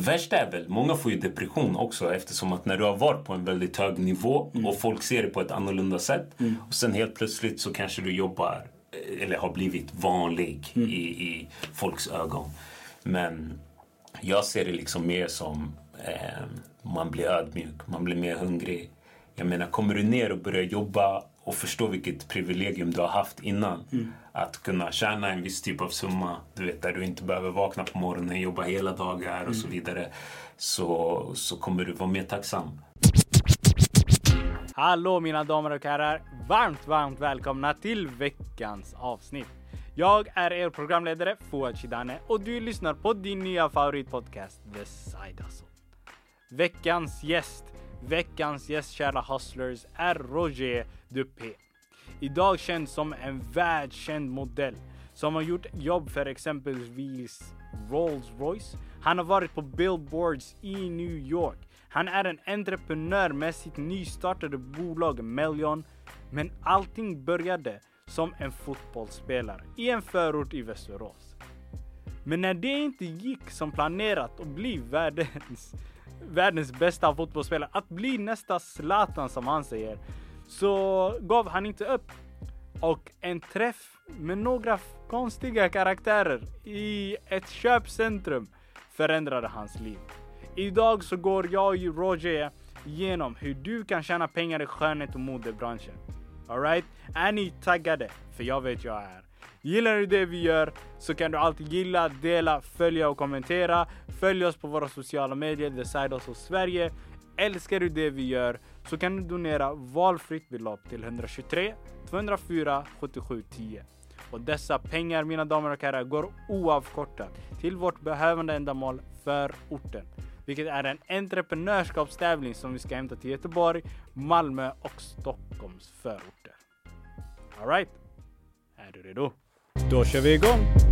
värsta är väl, många får ju depression också eftersom att när du har varit på en väldigt hög nivå mm. och folk ser det på ett annorlunda sätt mm. och sen helt plötsligt så kanske du jobbar eh, eller har blivit vanlig mm. i, i folks ögon. Men jag ser det liksom mer som eh, man blir ödmjuk, man blir mer hungrig. Jag menar, kommer du ner och börjar jobba och förstå vilket privilegium du har haft innan. Mm. Att kunna tjäna en viss typ av summa, du vet, där du inte behöver vakna på morgonen, jobba hela dagar och mm. så vidare. Så, så kommer du vara mer tacksam. Hallå mina damer och herrar! Varmt, varmt välkomna till veckans avsnitt. Jag är er programledare Fouad Shidane och du lyssnar på din nya favoritpodcast The Side Hustle. Veckans gäst, veckans gäst kära hustlers är Roger Dupé. Idag känd som en världskänd modell som har gjort jobb för exempelvis Rolls Royce. Han har varit på billboards i New York. Han är en entreprenör med sitt nystartade bolag Melion. Men allting började som en fotbollsspelare i en förort i Västerås. Men när det inte gick som planerat att bli världens, världens bästa fotbollsspelare, att bli nästa Zlatan som han säger, så gav han inte upp. Och en träff med några konstiga karaktärer i ett köpcentrum förändrade hans liv. Idag så går jag och Roger igenom hur du kan tjäna pengar i skönhet och modebranschen. Alright? Är ni taggade? För jag vet jag är. Gillar du det vi gör så kan du alltid gilla, dela, följa och kommentera. Följ oss på våra sociala medier, The Side Hustle Sverige. Älskar du det vi gör så kan du donera valfritt belopp till 123 204 77 10. Och dessa pengar, mina damer och herrar, går oavkortat till vårt behövande ändamål för orten. Vilket är en entreprenörskapstävling som vi ska hämta till Göteborg, Malmö och Stockholms förorter. Alright, är du redo? Då kör vi igång!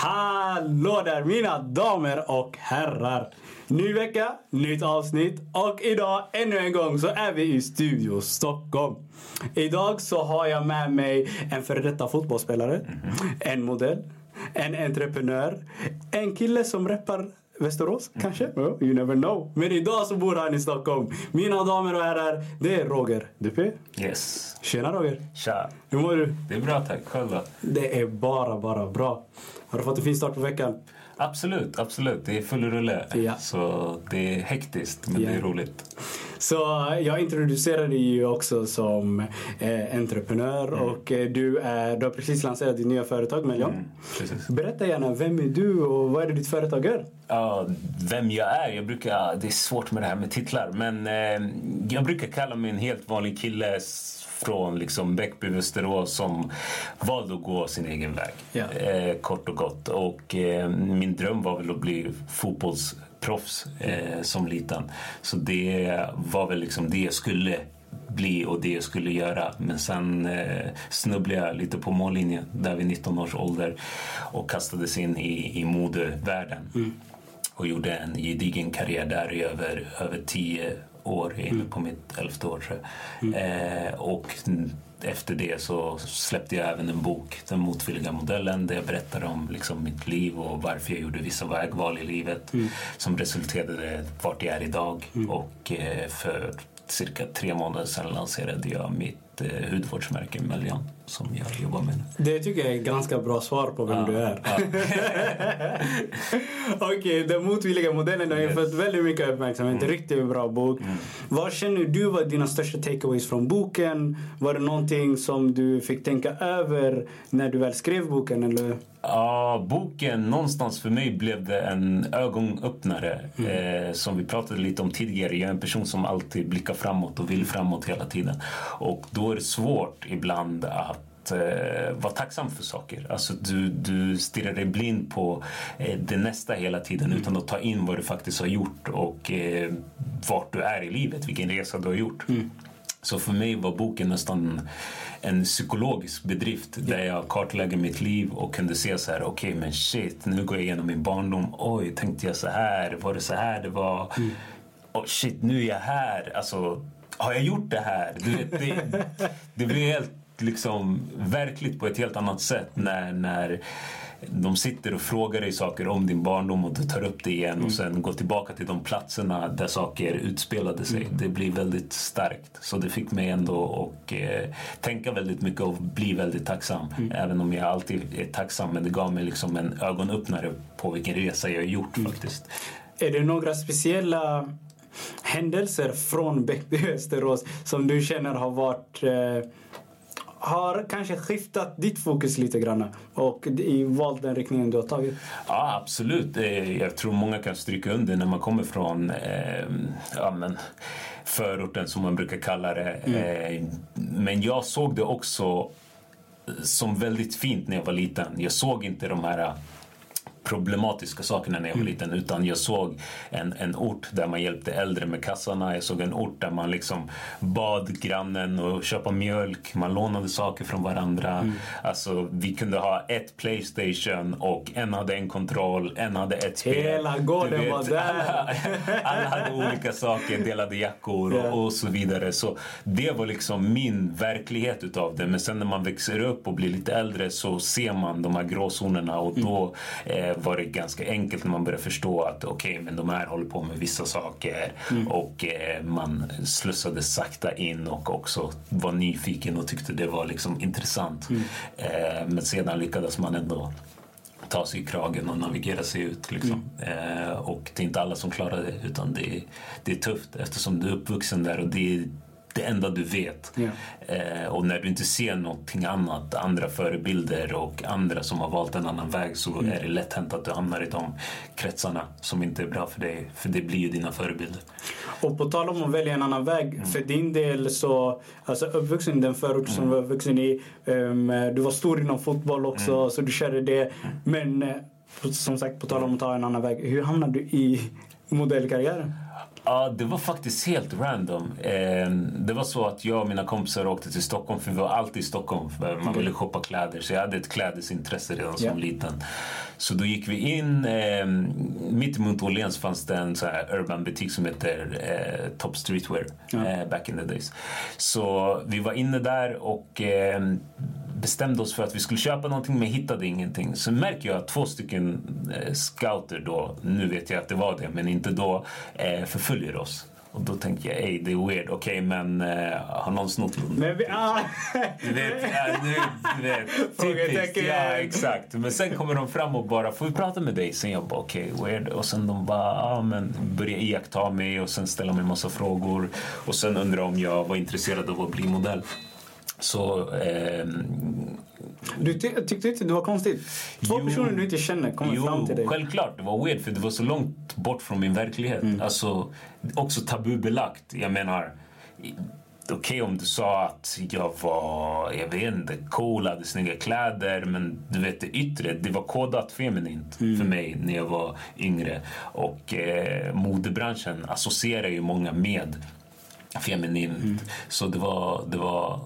Hallå där mina damer och herrar! Ny vecka, nytt avsnitt och idag ännu en gång så är vi i Studio Stockholm. Idag så har jag med mig en före detta fotbollsspelare, en modell, en entreprenör, en kille som rappar Västerås mm. kanske? Oh, you never know. Men idag så bor han i Stockholm. Mina damer och herrar, det är Roger Dupé. Yes. Tjena Roger. Tja. Hur mår du? Det är bra tack. Själv då? Det är bara, bara bra. Har du fått en fin start på veckan? Absolut, absolut. Det är full rulle. Ja. Så det är hektiskt, men ja. det är roligt. Så jag introducerade dig ju också som eh, entreprenör mm. och eh, du, är, du har precis lanserat ditt nya företag Melion. Mm, Berätta gärna, vem är du och vad är det ditt företag gör? Ja, vem jag är? Jag brukar, det är svårt med det här med titlar men eh, jag brukar kalla mig en helt vanlig kille från liksom Bäckby, Västerås som valde att gå sin egen väg. Yeah. Eh, kort och gott. Och eh, min dröm var väl att bli fotbollsproffs eh, som liten. Så det var väl liksom det jag skulle bli och det jag skulle göra. Men sen eh, snubblade jag lite på mållinjen där vid 19 års ålder och kastades in i, i modevärlden. Mm. Och gjorde en gedigen karriär där i över, över tio år, inne på mitt elfte år tror jag. Mm. Eh, och efter det så släppte jag även en bok, Den motvilliga modellen, där jag berättar om liksom, mitt liv och varför jag gjorde vissa vägval i livet mm. som resulterade vart jag är idag. Mm. Och eh, för cirka tre månader sedan lanserade jag mitt eh, hudvårdsmärke Melian som jag jobbar med. Det tycker jag är ganska bra svar på vem ja, du är. Ja. Okej, okay, den motvilliga modellen har yes. fått väldigt mycket uppmärksamhet. Mm. Riktigt bra bok. Mm. Vad känner du var dina största takeaways från boken? Var det någonting som du fick tänka över när du väl skrev boken? Eller? Ja, boken någonstans för mig blev det en ögonöppnare. Mm. Eh, som vi pratade lite om tidigare. Jag är en person som alltid blickar framåt och vill framåt hela tiden. Och då är det svårt ibland att eh, vara tacksam för saker. Alltså du, du stirrar dig blind på eh, det nästa hela tiden mm. utan att ta in vad du faktiskt har gjort och eh, vart du är i livet, vilken resa du har gjort. Mm. Så för mig var boken nästan en psykologisk bedrift där jag kartlägger mitt liv och kunde se så här, okej okay, men shit, nu går jag igenom min barndom. Oj, tänkte jag så här? Var det så här det var? Mm. Oh, shit, nu är jag här. Alltså, har jag gjort det här? Du vet, det, det blir helt liksom verkligt på ett helt annat sätt när, när de sitter och frågar dig saker om din barndom och du tar upp det igen mm. och sen går tillbaka till de platserna där saker utspelade sig. Mm. Det blir väldigt starkt. Så det fick mig ändå att eh, tänka väldigt mycket och bli väldigt tacksam. Mm. Även om jag alltid är tacksam. Men det gav mig liksom en ögonöppnare på vilken resa jag har gjort mm. faktiskt. Är det några speciella händelser från Bäckby Västerås som du känner har varit eh, har kanske skiftat ditt fokus lite grann och valt den riktningen du har tagit? Ja, absolut. Jag tror många kan stryka under när man kommer från eh, ja, men, förorten som man brukar kalla det. Mm. Eh, men jag såg det också som väldigt fint när jag var liten. Jag såg inte de här problematiska sakerna när jag var mm. liten utan jag såg en, en ort där man hjälpte äldre med kassarna. Jag såg en ort där man liksom bad grannen att köpa mjölk. Man lånade saker från varandra. Mm. Alltså, vi kunde ha ett Playstation och en hade en kontroll, en hade ett spel. Hela gården var där! Alla, alla, hade olika saker, delade jackor och, yeah. och, så vidare. Så det var liksom min verklighet utav det. Men sen när man växer upp och blir lite äldre så ser man de här gråzonerna och då mm. eh, var det ganska enkelt när man började förstå att okej, okay, men de här håller på med vissa saker mm. och eh, man slussade sakta in och också var nyfiken och tyckte det var liksom intressant. Mm. Eh, men sedan lyckades man ändå ta sig i kragen och navigera sig ut. Liksom. Mm. Eh, och det är inte alla som klarar det utan det är, det är tufft eftersom du är uppvuxen där och det är det enda du vet. Yeah. Eh, och när du inte ser någonting annat, andra förebilder och andra som har valt en annan väg så mm. är det lätt hänt att du hamnar i de kretsarna som inte är bra för dig. För det blir ju dina förebilder. Och på tal om att välja en annan väg. Mm. För din del så, alltså uppvuxen i den förort som mm. du var uppvuxen i. Um, du var stor inom fotboll också mm. så du körde det. Mm. Men eh, som sagt, på tal om att ta en annan väg. Hur hamnade du i modellkarriären? Ja, det var faktiskt helt random. Ehm, det var så att jag och mina kompisar åkte till Stockholm för vi var alltid i Stockholm. Man ville shoppa kläder så jag hade ett klädesintresse redan som yeah. liten. Så då gick vi in, eh, mitt emot Åhléns fanns det en så här urban butik som heter eh, Top Streetwear eh, back in the days. Så vi var inne där och eh, bestämde oss för att vi skulle köpa någonting men hittade ingenting. Så märker jag att två stycken eh, scouter då, nu vet jag att det var det, men inte då, eh, förföljer oss. Och då tänkte jag, ey det är weird, okej okay, men uh, har någon snott Men vi, ah. Du vet, ja, nu, du vet typiskt. Ja, exakt. Men sen kommer de fram och bara, får vi prata med dig? Sen jag bara, okej, okay, weird. Och sen de bara, ah, men börjar iaktta mig och sen ställa mig massa frågor. Och sen undrar om jag var intresserad av att bli modell. Så... Eh, du ty tyckte inte det var konstigt? Två jo, personer du inte känner kommer jo, fram till dig. Självklart, det var weird för det var så långt bort från min verklighet. Mm. Alltså, också tabubelagt. Jag menar, okej okay, om du sa att jag var, jag vet inte, cool, hade snygga kläder men du vet det yttre, det var kodat feminint mm. för mig när jag var yngre. Och eh, modebranschen associerar ju många med feminint. Mm. Så det var, det var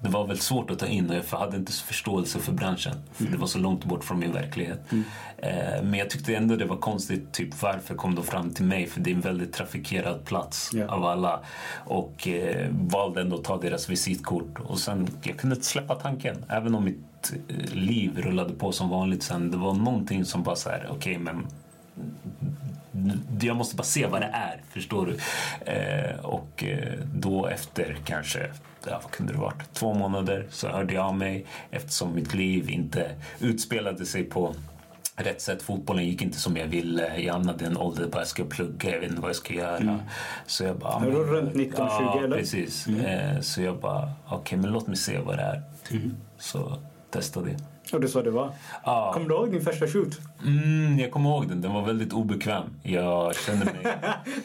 det var väl svårt att ta in och jag hade inte förståelse för branschen. För mm. Det var så långt bort från min verklighet. Mm. Eh, men jag tyckte ändå det var konstigt, typ varför kom de fram till mig? För det är en väldigt trafikerad plats yeah. av alla. Och eh, valde ändå att ta deras visitkort. Och sen, jag kunde inte släppa tanken. Även om mitt eh, liv rullade på som vanligt sen. Det var någonting som bara så här, okej okay, men jag måste bara se vad det är, förstår du? Eh, och eh, då efter kanske, ja, vad kunde det varit, två månader så hörde jag av mig eftersom mitt liv inte utspelade sig på rätt sätt. Fotbollen gick inte som jag ville. Jag hamnade i en ålder där jag ska plugga, jag vet inte vad jag ska göra. Mm. Så jag bara... Du runt 19-20 ja, eller? precis. Mm. Eh, så jag bara, okej okay, men låt mig se vad det är. Mm. Så testade jag. Och det så det var? Ja. Kommer du ihåg din första shoot? Mm, jag kommer ihåg den. Den var väldigt obekväm. Jag kände mig...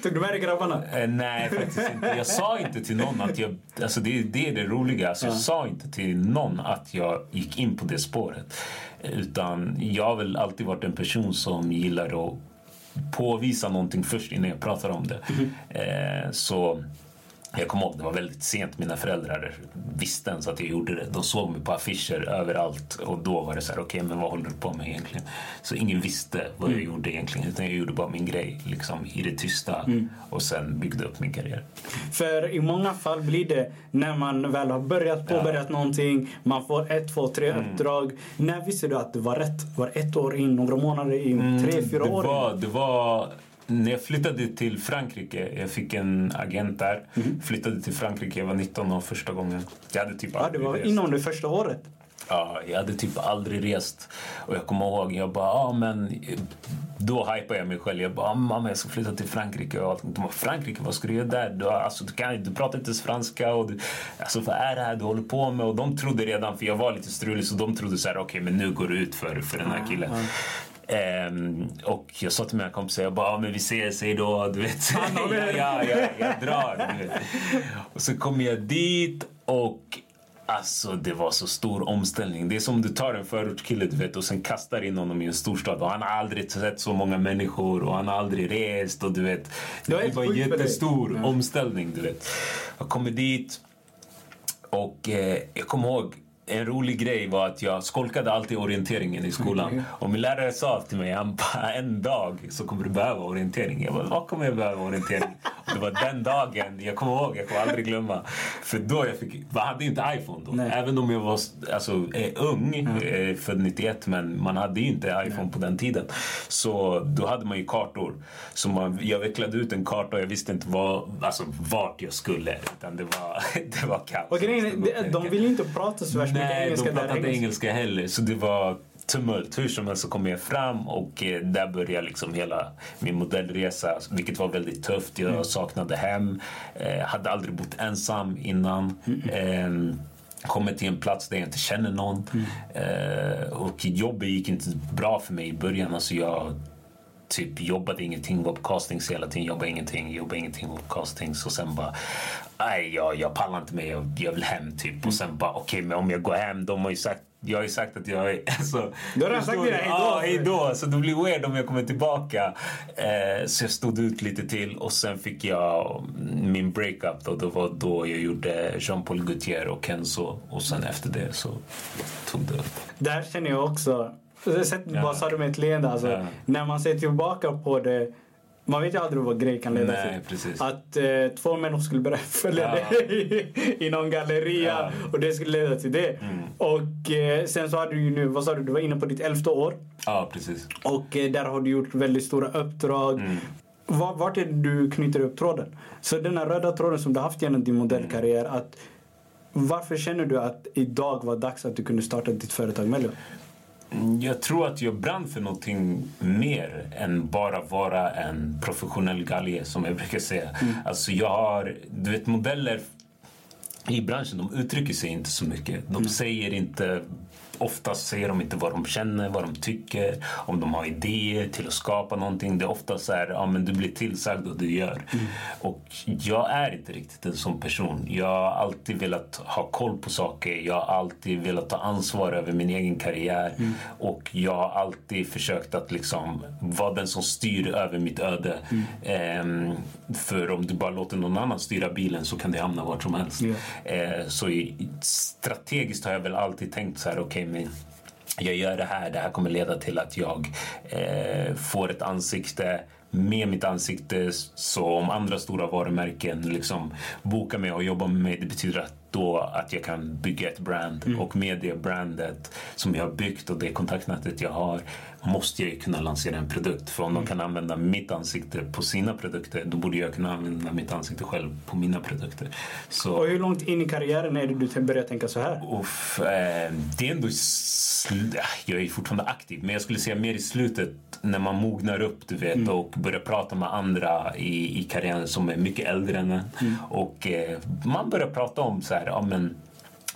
Tog du med dig grabbarna? Eh, nej, faktiskt inte. Jag sa inte till någon att jag... Alltså det, det är det roliga. Alltså, ja. Jag sa inte till någon att jag gick in på det spåret. Utan jag har väl alltid varit en person som gillar att påvisa någonting först innan jag pratar om det. Mm. Eh, så Jag kommer ihåg, det var väldigt sent. Mina föräldrar visste ens att jag gjorde det. De såg mig på affischer överallt och då var det så här, okej, okay, men vad håller du på med egentligen? Så ingen visste vad jag mm. gjorde egentligen, utan jag gjorde bara min grej liksom i det tysta mm. och sen byggde upp min karriär. För i många fall blir det när man väl har börjat påbörjat ja. någonting, man får ett, två, tre mm. uppdrag. När visste du att det var rätt? Var det ett år in, några månader in, mm, tre, fyra år var, in? Det var när jag flyttade till Frankrike, jag fick en agent där. Mm. Flyttade till Frankrike, jag var 19 år första gången. Jag hade typ ja, det var rest. inom det första året? Ja, jag hade typ aldrig rest. Och jag kommer ihåg, jag bara, ja men... Då hypade jag mig själv. Jag bara, mamma jag ska flytta till Frankrike. Och. De bara, Frankrike, vad ska du göra där? Du, alltså, du, kan, du pratar inte ens franska. Och du, alltså, vad är det här du håller på med? Och de trodde redan, för jag var lite strulig, så de trodde så här, okej okay, men nu går det ut för, för den här killen. Mm. Um, och jag sa till mina kompisar, jag bara, ah, men vi ses, hej då, du vet. ja, ja, ja, jag drar. Och så kom jag dit och Alltså det var så stor omställning. Det är som du tar en förortskille du vet, och sen kastar in honom i en storstad. Och han har aldrig sett så många människor och han har aldrig rest. Och du vet, det, det var en jättestor omställning. Du vet. Jag kommer dit och eh, jag kommer ihåg en rolig grej var att jag skolkade alltid orienteringen i skolan. Mm. Och min lärare sa till mig, han bara, en dag så kommer du behöva orientering. Jag bara, vad kommer jag behöva orientering? Och det var den dagen, jag kommer ihåg, jag kommer aldrig glömma. För då jag fick, jag hade inte iPhone då. Nej. Även om jag var alltså, ung, mm. född 91, men man hade inte iPhone Nej. på den tiden. Så då hade man ju kartor. Så man, jag vecklade ut en karta och jag visste inte vad, alltså, vart jag skulle. Utan det var, det var kaos. Och grejen, de vill inte prata så värst Nej, engelska de pratade engelska. engelska heller. Så det var tumult. Hur som helst så kom jag fram och eh, där började liksom hela min modellresa, vilket var väldigt tufft. Jag mm. saknade hem, eh, hade aldrig bott ensam innan. Mm. Eh, kommit till en plats där jag inte känner någon. Mm. Eh, och jobbet gick inte bra för mig i början. Alltså jag typ jobbade ingenting, var på castings hela tiden, jobbade ingenting, jobbade ingenting, var på castings och sen bara nej, jag, jag pallar inte med, jag, jag vill hem typ. Och sen bara okej, okay, men om jag går hem, de har ju sagt jag har ju sagt att jag är... Alltså, du har redan sagt det? Ja, hejdå. Så det blir weird om jag kommer tillbaka. Eh, så jag stod ut lite till och sen fick jag min breakup. Då. Det var då jag gjorde Jean-Paul Gaultier och Kenzo. Och sen efter det så tog det upp. Där känner jag också Sätt, ja. Bara sa du med ett leende. Alltså, ja. När man ser tillbaka på det. Man vet ju aldrig vad grej kan leda Nej, till. Precis. Att eh, två människor skulle börja följa ja. dig i någon galleria ja. och det skulle leda till det. Mm. Och eh, sen så har du ju nu, vad sa du, du var inne på ditt elfte år. Ja, precis. Och eh, där har du gjort väldigt stora uppdrag. Mm. Var, vart är det du knyter upp tråden? Så den här röda tråden som du haft genom din modellkarriär. Att, varför känner du att idag var dags att du kunde starta ditt företag Mello? Jag tror att jag brann för någonting mer än bara vara en professionell galge som jag brukar säga. Mm. Alltså jag har, du vet modeller i branschen de uttrycker sig inte så mycket. De mm. säger inte Oftast säger de inte vad de känner, vad de tycker, om de har idéer till att skapa någonting. Det är ofta så här, ja men du blir tillsagd och du gör. Mm. Och jag är inte riktigt en sån person. Jag har alltid velat ha koll på saker. Jag har alltid velat ta ansvar över min egen karriär. Mm. Och jag har alltid försökt att liksom vara den som styr över mitt öde. Mm. Ehm, för om du bara låter någon annan styra bilen så kan det hamna vart som helst. Ehm, så strategiskt har jag väl alltid tänkt så här, okej okay, mig jag gör det här, det här kommer leda till att jag eh, får ett ansikte med mitt ansikte. Så om andra stora varumärken liksom bokar mig och jobbar med mig, det betyder att då att jag kan bygga ett brand. Mm. Och med det brandet som jag har byggt och det kontaktnätet jag har måste jag kunna lansera en produkt. För om mm. de kan använda mitt ansikte på sina produkter då borde jag kunna använda mitt ansikte själv på mina produkter. Så, och hur långt in i karriären är det du börjar tänka så här? Uff, eh, det är ändå... Jag är fortfarande aktiv men jag skulle säga mer i slutet när man mognar upp du vet mm. och börjar prata med andra i, i karriären som är mycket äldre än en. Mm. Och eh, man börjar prata om så här, ja men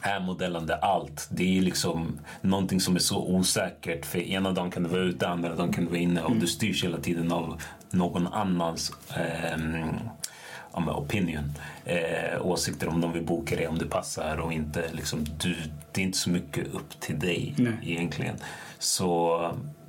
är modellande allt. Det är liksom någonting som är så osäkert. För ena dagen kan du vara ute, andra dagen kan du vara inne och mm. du styrs hela tiden av någon annans eh, opinion. Eh, åsikter om de vill boka dig, om det passar och inte. Liksom, du, det är inte så mycket upp till dig Nej. egentligen. Så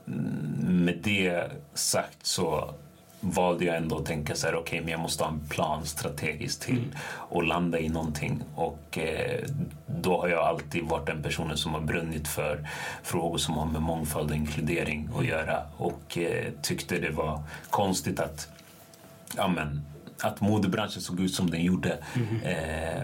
mm, med det sagt så valde jag ändå att tänka så här, okej, okay, men jag måste ha en plan strategiskt till mm. och landa i någonting. Och eh, då har jag alltid varit den personen som har brunnit för frågor som har med mångfald och inkludering att göra och eh, tyckte det var konstigt att ja, men, att modebranschen såg ut som den gjorde. Mm. Eh,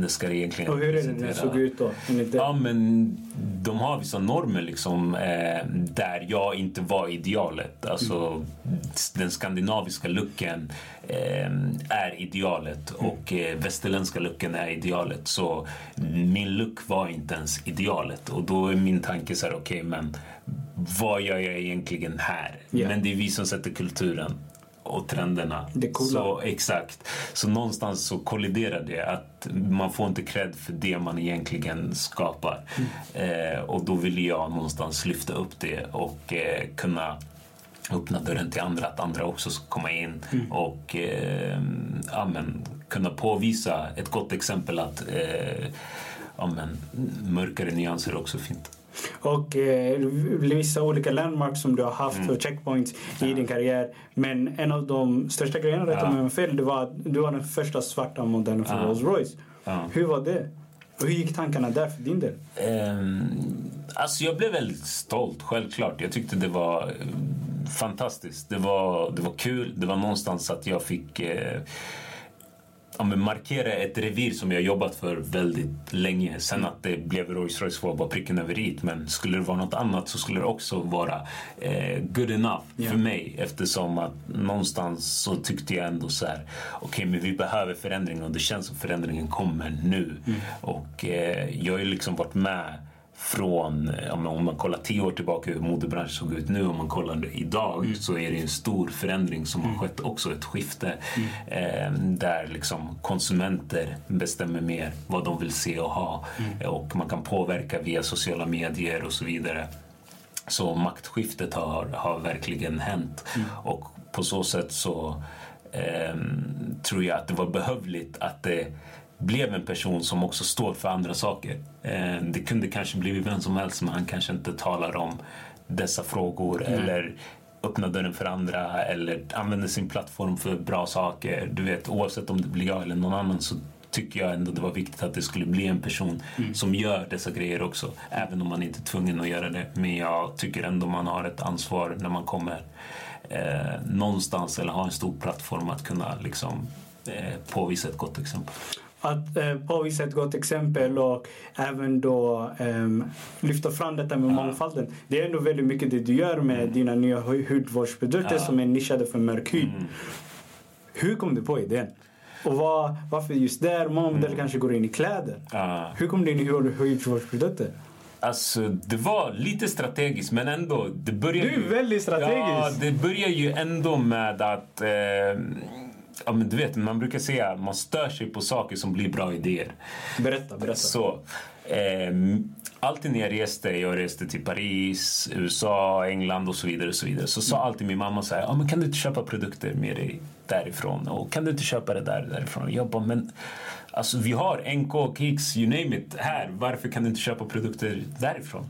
det ska egentligen och hur är det den såg ut då? Ja, men de har vissa normer liksom, eh, där jag inte var idealet. Alltså, mm. Den skandinaviska looken eh, är idealet mm. och eh, västerländska looken är idealet. Så min look var inte ens idealet. Och då är min tanke så här, okej, okay, men vad gör jag egentligen här? Yeah. Men det är vi som sätter kulturen och trenderna. Det coola. Så, exakt. Så någonstans så kolliderar det. att Man får inte cred för det man egentligen skapar. Mm. Eh, och då vill jag någonstans lyfta upp det och eh, kunna öppna dörren till andra, att andra också ska komma in mm. och eh, amen, kunna påvisa ett gott exempel att eh, amen, mörkare nyanser är också fint. Och eh, vissa olika landmarks som du har haft mm. och checkpoints ja. i din karriär. Men en av de största grejerna, rätta ja. mig fel, det var att du var den första svarta modellen för ja. Rolls Royce. Ja. Hur var det? Och hur gick tankarna där för din del? Um, alltså jag blev väldigt stolt, självklart. Jag tyckte det var eh, fantastiskt. Det var, det var kul. Det var någonstans att jag fick eh, ja, markera ett revir som jag jobbat för väldigt länge. Sen att det blev Rolls Royce var bara pricken över i. Men skulle det vara något annat så skulle det också vara eh, good enough yeah. för mig. Eftersom att någonstans så tyckte jag ändå så här, okej okay, men vi behöver förändring och det känns som förändringen kommer nu. Mm. Och eh, jag har ju liksom varit med från, om man kollar tio år tillbaka hur modebranschen såg ut nu, om man kollar idag mm. så är det en stor förändring som har mm. skett också, ett skifte mm. eh, där liksom konsumenter bestämmer mer vad de vill se och ha mm. och man kan påverka via sociala medier och så vidare. Så maktskiftet har, har verkligen hänt mm. och på så sätt så eh, tror jag att det var behövligt att det blev en person som också står för andra saker. Eh, det kunde kanske blivit vem som helst men han kanske inte talar om dessa frågor mm. eller öppnar dörren för andra eller använder sin plattform för bra saker. Du vet, oavsett om det blir jag eller någon annan så tycker jag ändå det var viktigt att det skulle bli en person mm. som gör dessa grejer också. Även om man inte är tvungen att göra det. Men jag tycker ändå man har ett ansvar när man kommer eh, någonstans eller har en stor plattform att kunna liksom, eh, påvisa ett gott exempel att eh, påvisa ett gott exempel och även då eh, lyfta fram detta med ja. mångfalden. Det är ändå väldigt mycket det du gör med mm. dina nya hudvårdsprodukter ja. som är nischade för mörk hud. Mm. Hur kom du på idén? Och var, varför just där? Många modeller mm. kanske går in i kläder. Ja. Hur kom du in i hudvårdsprodukter? Alltså, det var lite strategiskt, men ändå. Det började du är väldigt strategisk! Ja, det börjar ju ändå med att... Eh, ja, men du vet, man brukar säga att man stör sig på saker som blir bra idéer. Berätta, berätta. Så, eh, alltid när jag reste, jag reste till Paris, USA, England och så vidare, och så, vidare så sa mm. alltid min mamma så här, ah, men kan du inte köpa produkter med dig därifrån? Och kan du inte köpa det där därifrån? Jag bara, men alltså, vi har NK, Kicks, you name it här. Varför kan du inte köpa produkter därifrån?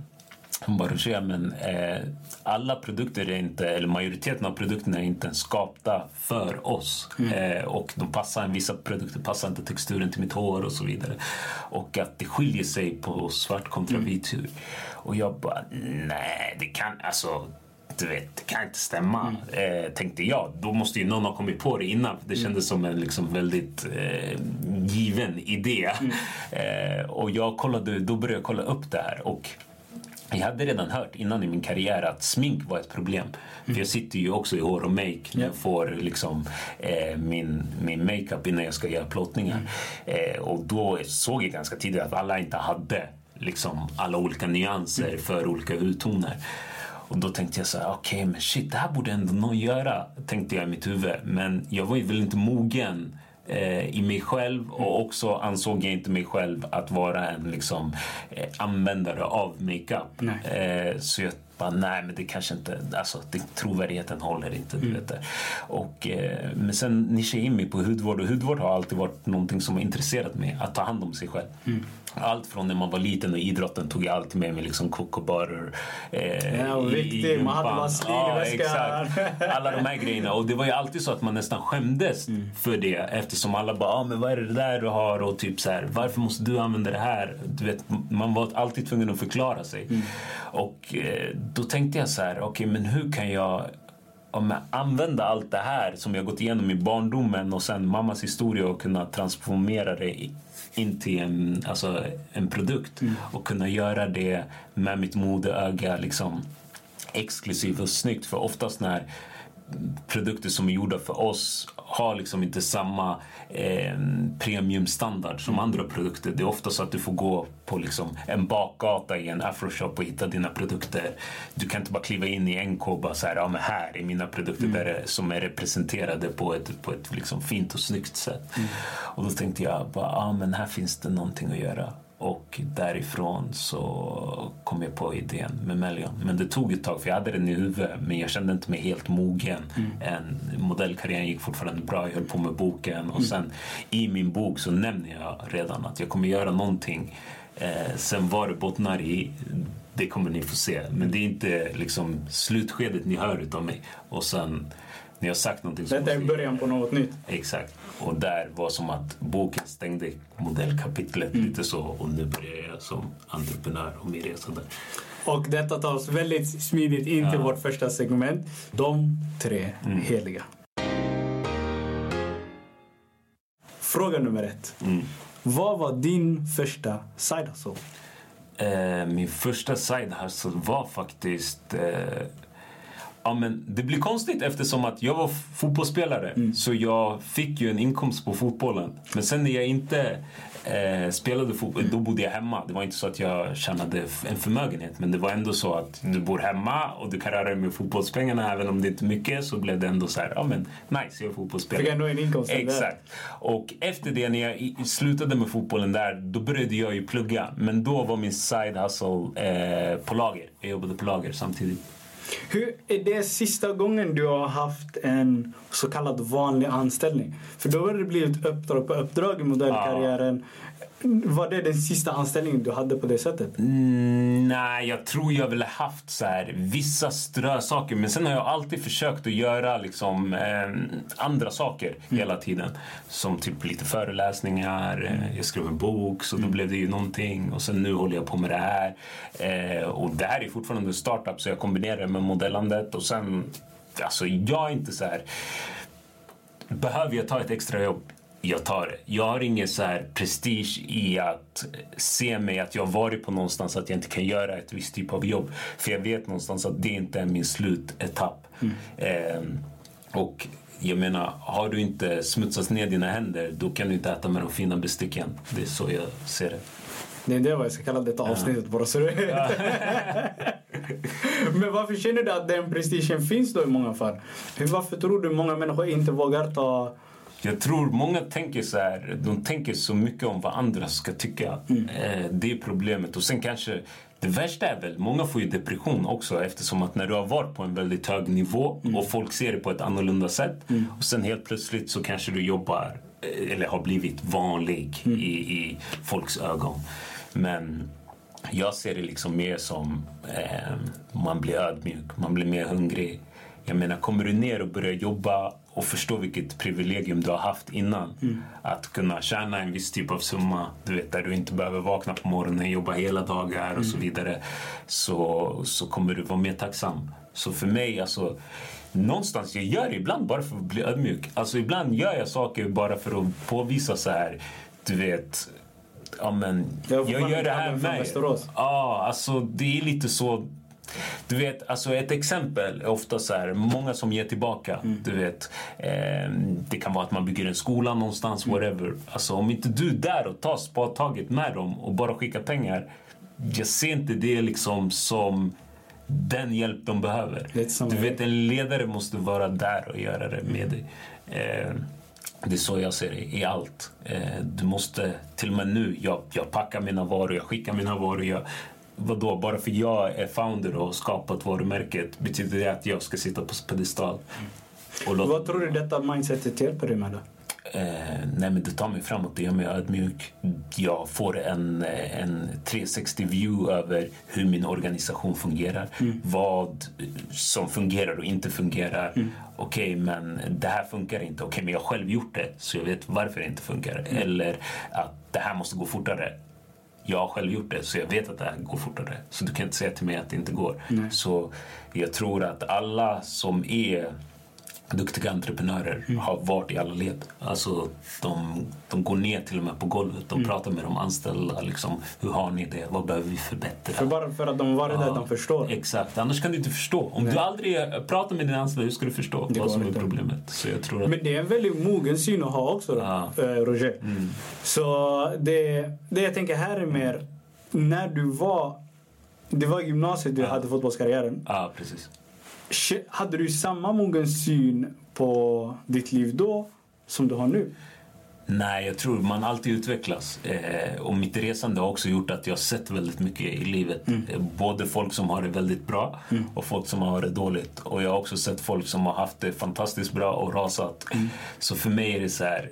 Roger, men eh, alla produkter är inte, eller majoriteten av produkterna är inte skapta för oss. Mm. Eh, och de passar, vissa produkter passar inte texturen till mitt hår och så vidare. Och att det skiljer sig på svart kontra mm. vit hud. Och jag bara, nej, det kan, alltså du vet, det kan inte stämma. Mm. Eh, tänkte jag. Då måste ju någon ha kommit på det innan. Det mm. kändes som en liksom väldigt eh, given idé. Mm. Eh, och jag kollade, då började jag kolla upp det här. Och jag hade redan hört innan i min karriär att smink var ett problem. Mm. För jag sitter ju också i hår och make när jag får liksom, eh, min, min makeup innan jag ska göra plåtningar. Mm. Eh, och då såg jag ganska tidigt att alla inte hade liksom, alla olika nyanser mm. för olika hudtoner. Och då tänkte jag så här, okej okay, men shit, det här borde ändå någon göra, tänkte jag i mitt huvud. Men jag var ju väl inte mogen i mig själv och också ansåg jag inte mig själv att vara en liksom, eh, användare av makeup. Eh, så jag bara, nej men det kanske inte, alltså det, trovärdigheten håller inte. Mm. Du vet det. Och, eh, men sen nischade jag in mig på hudvård och hudvård har alltid varit någonting som har intresserat mig, att ta hand om sig själv. Mm. Allt från när man var liten och idrotten tog jag alltid med mig liksom kokobarer. Eh, ja, viktigt. Man hade bara ja, exakt. Alla de här grejerna. Och det var ju alltid så att man nästan skämdes mm. för det eftersom alla bara ah, men vad är det där du har och typ så här, varför måste du använda det här? Du vet, man var alltid tvungen att förklara sig. Mm. Och eh, då tänkte jag så här, okej okay, men hur kan jag om jag använda allt det här som jag gått igenom i barndomen och sen mammas historia och kunna transformera det in till en, alltså en produkt mm. och kunna göra det med mitt modeöga liksom exklusivt och snyggt. För oftast när produkter som är gjorda för oss har liksom inte samma eh, premiumstandard som andra produkter. Det är ofta så att du får gå på liksom en bakgata i en afroshop och hitta dina produkter. Du kan inte bara kliva in i NK och bara så här, ja men här är mina produkter mm. där, som är representerade på ett, på ett liksom fint och snyggt sätt. Mm. Och då tänkte jag bara, ja men här finns det någonting att göra. Och därifrån så kom jag på idén med Melion. Men det tog ett tag för jag hade den i huvudet men jag kände inte mig helt mogen. Mm. En, modellkarriären gick fortfarande bra, jag höll på med boken och mm. sen i min bok så nämner jag redan att jag kommer göra någonting. Eh, sen vad det bottnar i, det kommer ni få se. Men det är inte liksom slutskedet ni hör utav mig. Och sen ni har sagt någonting. Detta är början på något nytt. Exakt. Och där var som att boken stängde modellkapitlet mm. lite så och nu börjar jag som entreprenör och min resa där. Och detta tar oss väldigt smidigt in ja. till vårt första segment. De tre mm. heliga. Fråga nummer ett. Mm. Vad var din första side hustle? Eh, min första side hustle var faktiskt eh, Ja, men det blir konstigt eftersom att jag var fotbollsspelare. Mm. Så jag fick ju en inkomst på fotbollen. Men sen när jag inte eh, spelade fotboll, då bodde jag hemma. Det var inte så att jag tjänade en förmögenhet. Men det var ändå så att du bor hemma och du kan röra dig med fotbollspengarna. Även om det inte är mycket så blev det ändå så här, ja men nice, jag är fotbollsspelare. Fick ändå en inkomst. Exakt. Och efter det, när jag slutade med fotbollen där, då började jag ju plugga. Men då var min side hustle eh, på lager. Jag jobbade på lager samtidigt. Hur är det sista gången du har haft en så kallad vanlig anställning? För då har det blivit uppdrag på uppdrag i modellkarriären. Ja. Var det den sista anställningen du hade på det sättet? Mm, nej, jag tror jag väl haft så här, vissa strösaker. Men sen har jag alltid försökt att göra liksom, eh, andra saker mm. hela tiden. Som typ lite föreläsningar, mm. jag skrev en bok så då mm. blev det ju någonting. Och sen nu håller jag på med det här. Eh, och det här är fortfarande en startup så jag kombinerar det med modellandet. Och sen, alltså jag är inte så här... Behöver jag ta ett extra jobb? Jag tar det. Jag har ingen så här prestige i att se mig att jag har varit på någonstans att jag inte kan göra ett visst typ av jobb. För jag vet någonstans att det inte är min slutetapp. Mm. Eh, och jag menar, har du inte smutsat ner dina händer då kan du inte äta med de fina besticken. Det är så jag ser det. Det är vad jag ska kalla detta avsnittet ja. bara så du ja. Men varför känner du att den prestigen finns då i många fall? Varför tror du många människor inte vågar ta jag tror många tänker så här, de tänker så mycket om vad andra ska tycka. Mm. Eh, det är problemet. Och sen kanske, det värsta är väl, många får ju depression också eftersom att när du har varit på en väldigt hög nivå mm. och folk ser det på ett annorlunda sätt mm. och sen helt plötsligt så kanske du jobbar eh, eller har blivit vanlig mm. i, i folks ögon. Men jag ser det liksom mer som eh, man blir ödmjuk, man blir mer hungrig. Jag menar, kommer du ner och börjar jobba och förstå vilket privilegium du har haft innan. Mm. Att kunna tjäna en viss typ av summa, du vet, där du inte behöver vakna på morgonen, jobba hela dagar och så mm. vidare. Så, så kommer du vara mer tacksam. Så för mig, alltså, någonstans, jag gör det ibland bara för att bli ödmjuk. Alltså ibland gör jag saker bara för att påvisa så här, du vet, ja men, jag, jag gör det här med. Ja, alltså det är lite så du vet, alltså ett exempel är ofta så här, många som ger tillbaka. Mm. Du vet, eh, det kan vara att man bygger en skola någonstans, mm. whatever. Alltså om inte du är där och tar spadtaget med dem och bara skickar pengar. Jag ser inte det liksom som den hjälp de behöver. Du vet, en ledare måste vara där och göra det med dig. Eh, det är så jag ser det i allt. Eh, du måste, till och med nu, jag, jag packar mina varor, jag skickar mina varor, jag vadå, bara för jag är founder och har skapat varumärket betyder det att jag ska sitta på pedestal? Låta... Vad tror du detta mindsetet hjälper dig med? Då? Eh, nej men det tar mig framåt, det gör mig ödmjuk. Jag får en, eh, en 360 view över hur min organisation fungerar. Mm. Vad som fungerar och inte fungerar. Mm. Okej, men det här funkar inte. Okej, men jag har själv gjort det så jag vet varför det inte funkar. Eller att det här måste gå fortare. Jag har själv gjort det så jag vet att det här går fortare. Så du kan inte säga till mig att det inte går. Så jag tror att alla som är duktiga entreprenörer har varit i alla led. Alltså, de, de går ner till och med på golvet. De pratar med de anställda. Liksom, Hur har ni det? Vad behöver vi förbättra? För bara för att de var där, de förstår. Exakt, annars kan du inte förstå. Om du aldrig pratar med dina anställda, hur ska du förstå Det vad som är problemet? Så jag tror att... Men det är en väldigt mogen syn att ha också, Ja. eh, Roger. Så det, det jag tänker här är mer, när du var... Det var gymnasiet du hade fotbollskarriären. Ja, precis. Hade du samma mogen syn på ditt liv då som du har nu? Nej, jag tror man alltid utvecklas. Eh, och mitt resande har också gjort att jag har sett väldigt mycket i livet. Eh, både folk som har det väldigt bra och folk som har det dåligt. Och jag har också sett folk som har haft det fantastiskt bra och rasat. Så för mig är det så här,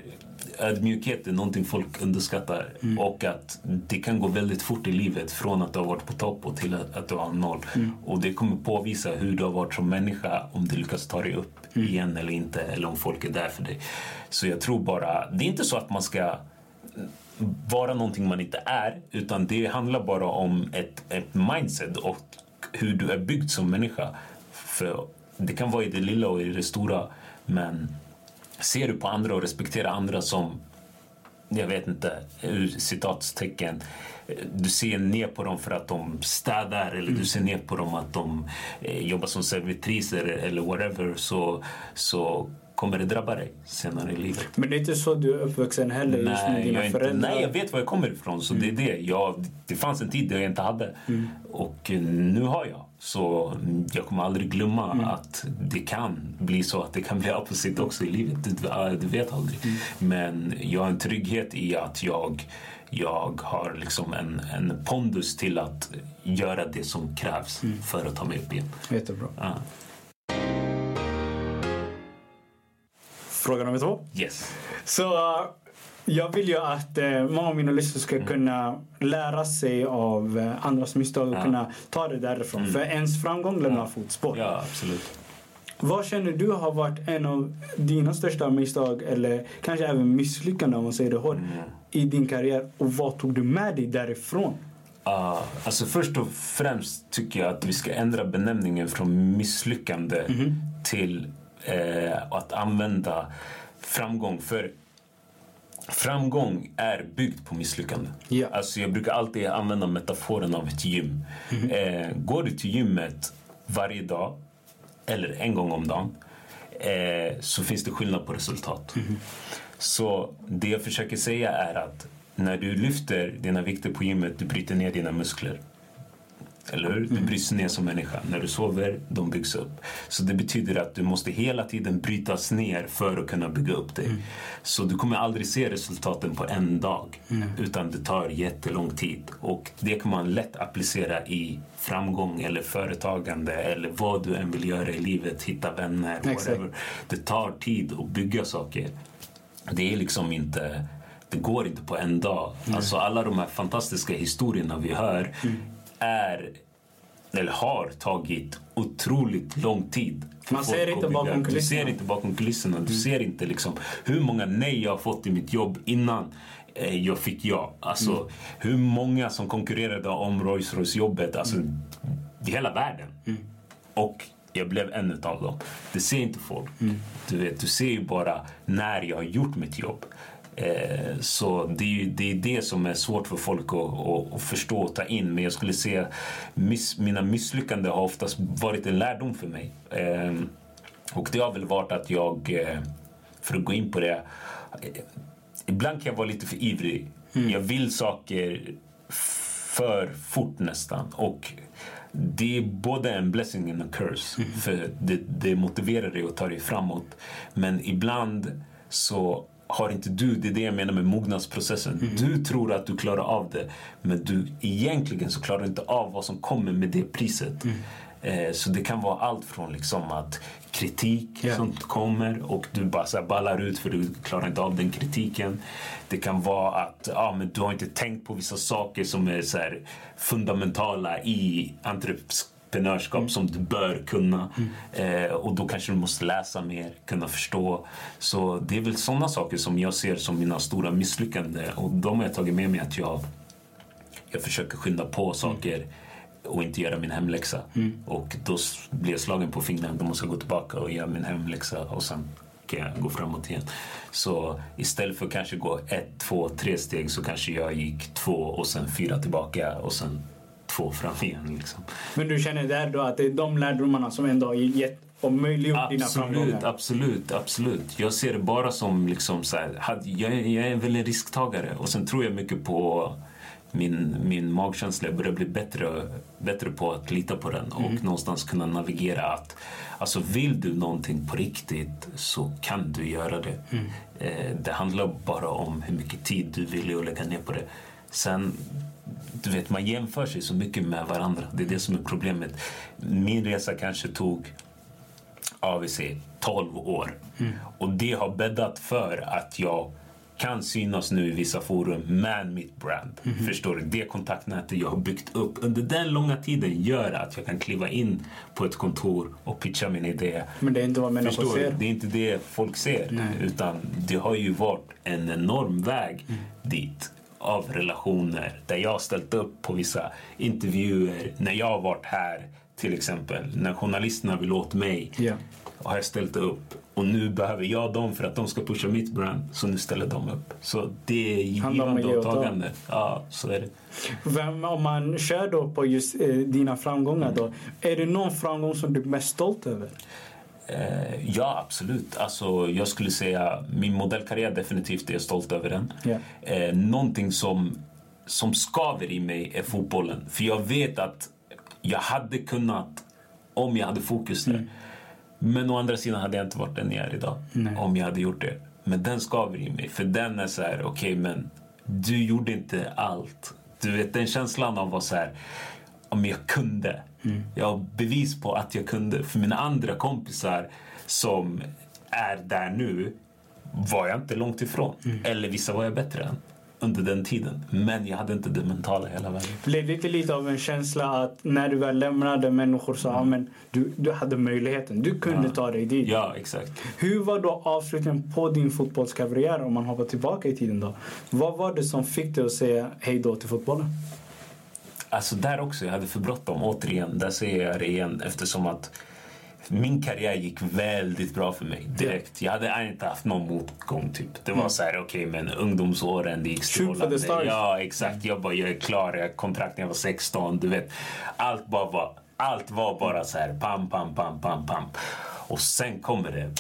ödmjukhet är någonting folk underskattar. Och att det kan gå väldigt fort i livet från att du har varit på topp och till att, att du har noll. Och det kommer påvisa hur du har varit som människa om du lyckas ta dig upp igen eller inte. Eller om folk är där för dig. Så jag tror bara, det är inte så att man ska vara någonting man inte är utan det handlar bara om ett, ett mindset och hur du är byggd som människa. För det kan vara i det lilla och i det stora men ser du på andra och respekterar andra som jag vet inte, ur citatstecken du ser ner på dem för att de städar eller du ser ner på dem att de eh, jobbar som servitriser eller whatever så, så kommer det drabba dig senare i livet. Men det är inte så du är uppvuxen heller just med Nej dina inte, föräldrar? nej, jag vet var jag kommer ifrån. Så det är det. Jag, det fanns en tid där jag inte hade. Och eh, nu har jag. Så jag kommer aldrig glömma att det kan bli så att det kan bli opposite också i livet. Du, äh, du vet aldrig. Men jag har en trygghet i att jag, jag har liksom en, en pondus till att göra det som krävs för att ta mig upp igen. Jättebra. Ja. Fråga nummer två. Yes. Så uh, jag vill ju att uh, många av mina lyssnare ska Mm. kunna lära sig av uh, andras misstag och Ja. kunna ta det därifrån. För ens framgång lämnar fotspår. Ja, absolut. Vad känner du har varit en av dina största misstag eller kanske även misslyckanden om man säger det hårt Mm. i din karriär och vad tog du med dig därifrån? Uh, alltså först och främst tycker jag att vi ska ändra benämningen från misslyckande till eh, att använda framgång. För framgång är byggd på misslyckande. Ja. Alltså jag brukar alltid använda metaforen av ett gym. Eh, går du till gymmet varje dag eller en gång om dagen eh, så finns det skillnad på resultat. Så det jag försöker säga är att när du lyfter dina vikter på gymmet, du bryter ner dina muskler. Eller hur? Du bryts ner som människa. När du sover, de byggs upp. Så det betyder att du måste hela tiden brytas ner för att kunna bygga upp dig. Så du kommer aldrig se resultaten på en dag. Utan det tar jättelång tid. Och det kan man lätt applicera i framgång eller företagande eller vad du än vill göra i livet. Hitta vänner, whatever. Det tar tid att bygga saker. Det är liksom inte... Det går inte på en dag. Alltså alla de här fantastiska historierna vi hör är eller har tagit otroligt lång tid. Man ser inte bakom Du ser inte bakom kulisserna. Du ser inte liksom hur många nej jag har fått i mitt jobb innan eh, jag fick ja. Alltså hur många som konkurrerade om Rolls Royce jobbet. Alltså i hela världen. Och jag blev en av dem. Det ser inte folk. Du, vet, du ser ju bara när jag har gjort mitt jobb. Eh, så det är, ju, det är det som är svårt för folk att, att, att förstå och ta in. Men jag skulle säga miss, mina misslyckanden har oftast varit en lärdom för mig. Eh, och det har väl varit att jag, eh, för att gå in på det, ibland kan jag vara lite för ivrig. Jag vill saker för fort nästan. Och det är både en blessing and a curse. För det, det motiverar dig och tar dig framåt. Men ibland så har inte du, det är det jag menar med mognadsprocessen. Du tror att du klarar av det. Men du, egentligen så klarar du inte av vad som kommer med det priset. Eh, så det kan vara allt från liksom att kritik Ja. som kommer och du bara så ballar ut för du klarar inte av den kritiken. Det kan vara att ja, men du har inte tänkt på vissa saker som är så fundamentala i entreprenörskap som du bör kunna. Eh, och då kanske du måste läsa mer, kunna förstå. Så det är väl sådana saker som jag ser som mina stora misslyckanden. Och de har jag tagit med mig att jag, jag försöker skynda på saker och inte göra min hemläxa. Och då blir jag slagen på fingrarna. Då måste jag gå tillbaka och göra min hemläxa och sen kan jag gå framåt igen. Så istället för att kanske gå ett, två, tre steg så kanske jag gick två och sen fyra tillbaka och sen två fram igen. Liksom. Men du känner där då att det är de lärdomarna som ändå har gett och möjliggjort dina Absolut, framgångar? absolut, absolut. Jag ser det bara som liksom så här, jag, är- jag är väl en risktagare och sen tror jag mycket på min, min magkänsla. Jag börjar bli bättre, bättre på att lita på den och någonstans kunna navigera att alltså vill du någonting på riktigt så kan du göra det. Eh, det handlar bara om hur mycket tid du vill lägga ner på det. Sen du vet, man jämför sig så mycket med varandra. Det är det som är problemet. Min resa kanske tog ja, vi säger 12 år. Och det har bäddat för att jag kan synas nu i vissa forum med mitt brand. Förstår du? Det kontaktnätet jag har byggt upp under den långa tiden gör att jag kan kliva in på ett kontor och pitcha min idé. Men det är inte vad människor Förstår du? ser. Det är inte det folk ser. Nej. Utan det har ju varit en enorm väg Mm. dit av relationer där jag har ställt upp på vissa intervjuer när jag har varit här till exempel. När journalisterna vill åt mig Ja. har jag ställt upp. Och nu behöver jag dem för att de ska pusha mitt brand. Så nu ställer de upp. Så det är givande och och ta. tagande. Ja, så är det. Vem, om man kör då på just eh, dina framgångar då. Är det någon framgång som du är mest stolt över? Eh, ja, absolut. Alltså, jag skulle säga min modellkarriär definitivt är jag stolt över den. Eh, någonting som, som skaver i mig är fotbollen. För jag vet att jag hade kunnat om jag hade fokus där. Men å andra sidan hade jag inte varit den jag är idag Nej. om jag hade gjort det. Men den skaver i mig. För den är så här, okej men du gjorde inte allt. Du vet den känslan av att så här, om jag kunde. Jag har bevis på att jag kunde. För mina andra kompisar som är där nu var jag inte långt ifrån. Eller vissa var jag bättre än under den tiden. Men jag hade inte det mentala hela vägen. Blev det inte lite av en känsla att när du väl lämnade människor sa ja, men du, du hade möjligheten, du kunde Ja. ta dig dit. Ja, exakt. Hur var då avslutningen på din fotbollskarriär om man hoppar tillbaka i tiden då? Vad var det som fick dig att säga hej då till fotbollen? Alltså där också, jag hade för bråttom. Återigen, där ser jag det igen eftersom att min karriär gick väldigt bra för mig direkt. Jag hade inte haft någon motgång typ. Det var så här, okej men ungdomsåren det gick strålande. Ja exakt, jag bara jag är klar, jag kontrakt när jag var 16. Du vet, allt bara var, allt var bara så här pam, pam, pam, pam, pam. Och sen kommer det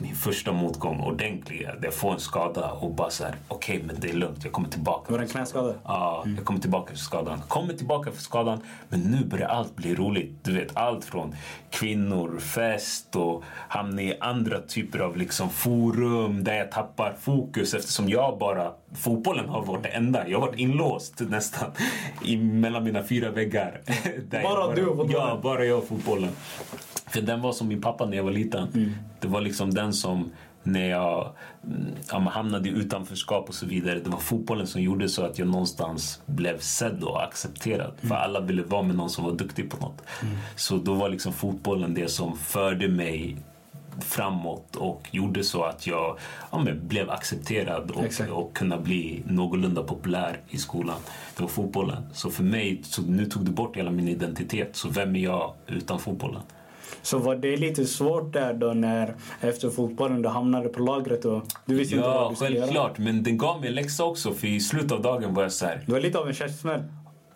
min första motgång ordentliga. Jag får en skada och bara så här, okej men det är lugnt, jag kommer tillbaka. Var det en knäskada? Ja, jag kommer tillbaka för skadan. Kommer tillbaka för skadan, men nu börjar allt bli roligt. Du vet, allt från kvinnor, fest och hamna i andra typer av liksom forum där jag tappar fokus eftersom jag bara... Fotbollen har varit det enda. Jag har varit inlåst nästan i, mellan mina fyra väggar. Bara jag du och fotbollen? Ja, bara jag och fotbollen. För den var som min pappa när jag var liten. Mm. Det var liksom den som när jag mm, ja, hamnade i utanförskap och så vidare. Det var fotbollen som gjorde så att jag någonstans blev sedd och accepterad. För alla ville vara med någon som var duktig på något. Så då var liksom fotbollen det som förde mig framåt och gjorde så att jag ja, blev accepterad och, Exakt. och kunna bli någorlunda populär i skolan. Det var fotbollen. Så för mig, så nu tog du bort hela min identitet. Så vem är jag utan fotbollen? Så var det lite svårt där då när efter fotbollen du hamnade på lagret och du visste inte vad Ja, du skulle göra? självklart. Men den gav mig en läxa också. För i slutet av dagen var jag så här, Det var lite av en käftsmäll.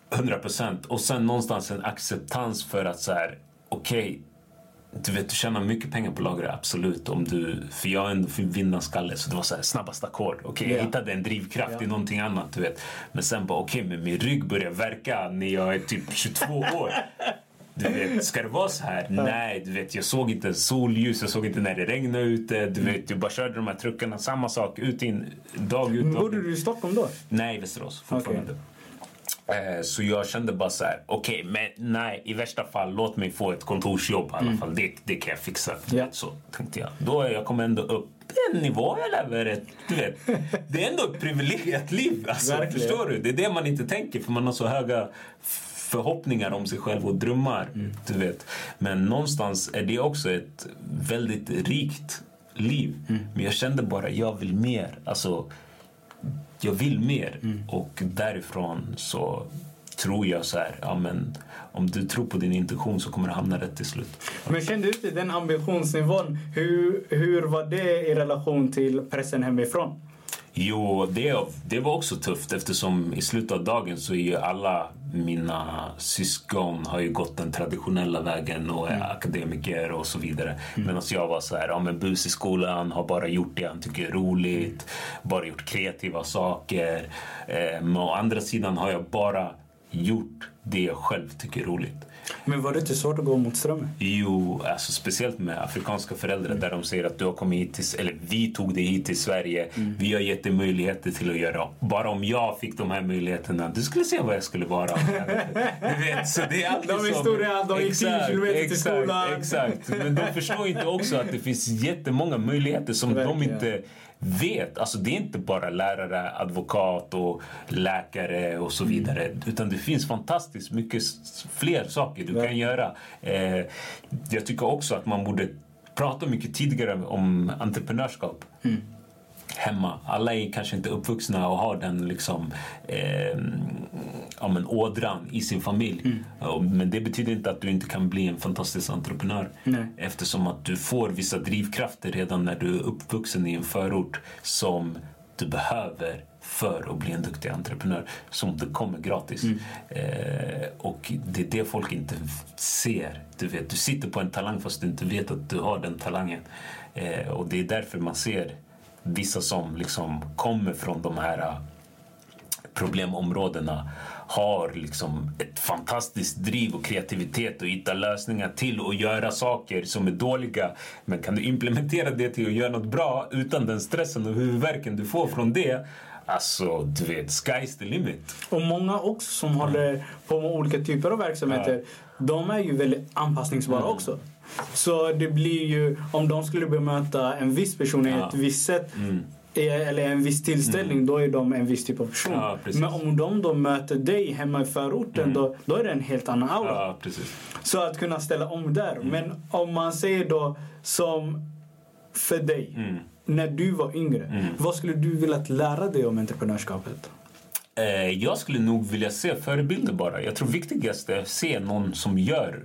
100 procent. Och sen någonstans en acceptans för att så här, okej, du vet, du tjänar mycket pengar på lagret, absolut. Om du, för jag är en vinnarskalle, så det var så här, snabbast ackord. Okej, Ja. jag hittade en drivkraft Ja. i någonting annat, du vet. Men sen bara, okej, men min rygg börjar verka när jag är typ 22 år. Du vet, ska det vara så här? Nej, du vet, jag såg inte solljus, jag såg inte när det regnade ute. Du vet, jag bara körde de här truckarna, samma sak, ut in, dag ut, dag Bodde du i Stockholm då? Nej, Västerås fortfarande. Eh, Så jag kände bara så här, okej, men nej, i värsta fall låt mig få ett kontorsjobb i alla fall. Det, det kan jag fixa. Ja. Så tänkte jag. Då är jag kommer ändå upp en nivå jag lever du vet. Det är ändå ett privilegierat liv. Alltså, Verkligen. förstår du? Det är det man inte tänker för man har så höga förhoppningar om sig själv och drömmar. Du vet. Men någonstans är det också ett väldigt rikt liv. Men jag kände bara, jag vill mer. Alltså, jag vill mer. Och därifrån så tror jag så här, ja men om du tror på din intention så kommer du hamna rätt till slut. Men kände du inte den ambitionsnivån? Hur, hur var det i relation till pressen hemifrån? Jo, det, det var också tufft eftersom i slutet av dagen så är ju alla mina syskon har ju gått den traditionella vägen och är akademiker och så vidare. Medan jag var så här, ja men bus i skolan, har bara gjort det han tycker är roligt, bara gjort kreativa saker. Men å andra sidan har jag bara gjort det jag själv tycker är roligt. Men var det inte svårt att gå mot strömmen? Jo, alltså speciellt med afrikanska föräldrar där de säger att du har kommit hit till, eller vi tog dig hit till Sverige. Vi har gett dig möjligheter till att göra. Bara om jag fick de här möjligheterna, du skulle se vad jag skulle vara. du vet, så det är alltid De historia, de gick 10 kilometer till skolan. Exakt, men de förstår inte också att det finns jättemånga möjligheter som de Verkligen. inte vet. Alltså det är inte bara lärare, advokat och läkare och så vidare. Utan det finns fantastiskt mycket fler saker du kan göra. Eh, jag tycker också att man borde prata mycket tidigare om entreprenörskap. Hemma. Alla är kanske inte uppvuxna och har den liksom, eh, ja, men ådran i sin familj. Ja, Men det betyder inte att du inte kan bli en fantastisk entreprenör. Nej. Eftersom att du får vissa drivkrafter redan när du är uppvuxen i en förort som du behöver för att bli en duktig entreprenör som inte kommer gratis. Eh, och det är det folk inte ser. Du, vet, du sitter på en talang fast du inte vet att du har den talangen. Eh, och det är därför man ser vissa som liksom kommer från de här eh, problemområdena har liksom ett fantastiskt driv och kreativitet och hitta lösningar till att göra saker som är dåliga. Men kan du implementera det till att göra något bra utan den stressen och huvudvärken du får från det Alltså, du vet, sky's the limit. Och många också som håller på med olika typer av verksamheter, de är ju väldigt anpassningsbara Mm. också. Så det blir ju, om de skulle bemöta en viss person i Ja. ett visst sätt, Mm. eller en viss tillställning, då är de en viss typ av person. Ja. Men om de då möter dig hemma i förorten, då, då är det en helt annan aura. Ja. Så att kunna ställa om där. Mm. Men om man säger då som för dig, Mm. när du var yngre, vad skulle du vilja lära dig om entreprenörskapet? Eh, jag skulle nog vilja se förebilder bara. Jag tror viktigast är att se någon som gör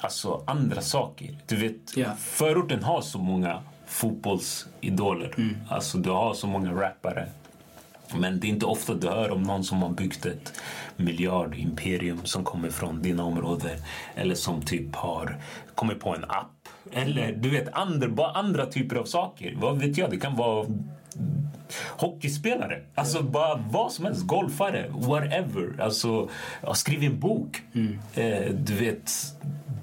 alltså, andra saker. Du vet, Ja. förorten har så många fotbollsidoler. Alltså, du har så många rappare. Men det är inte ofta du hör om någon som har byggt ett miljardimperium som kommer från dina områden. Eller som typ har kommit på en app. Eller du vet, andra, bara andra typer av saker. Vad vet jag? Det kan vara hockeyspelare. Alltså bara vad som helst. Golfare, whatever. Alltså, skriv en bok. Eh, du vet,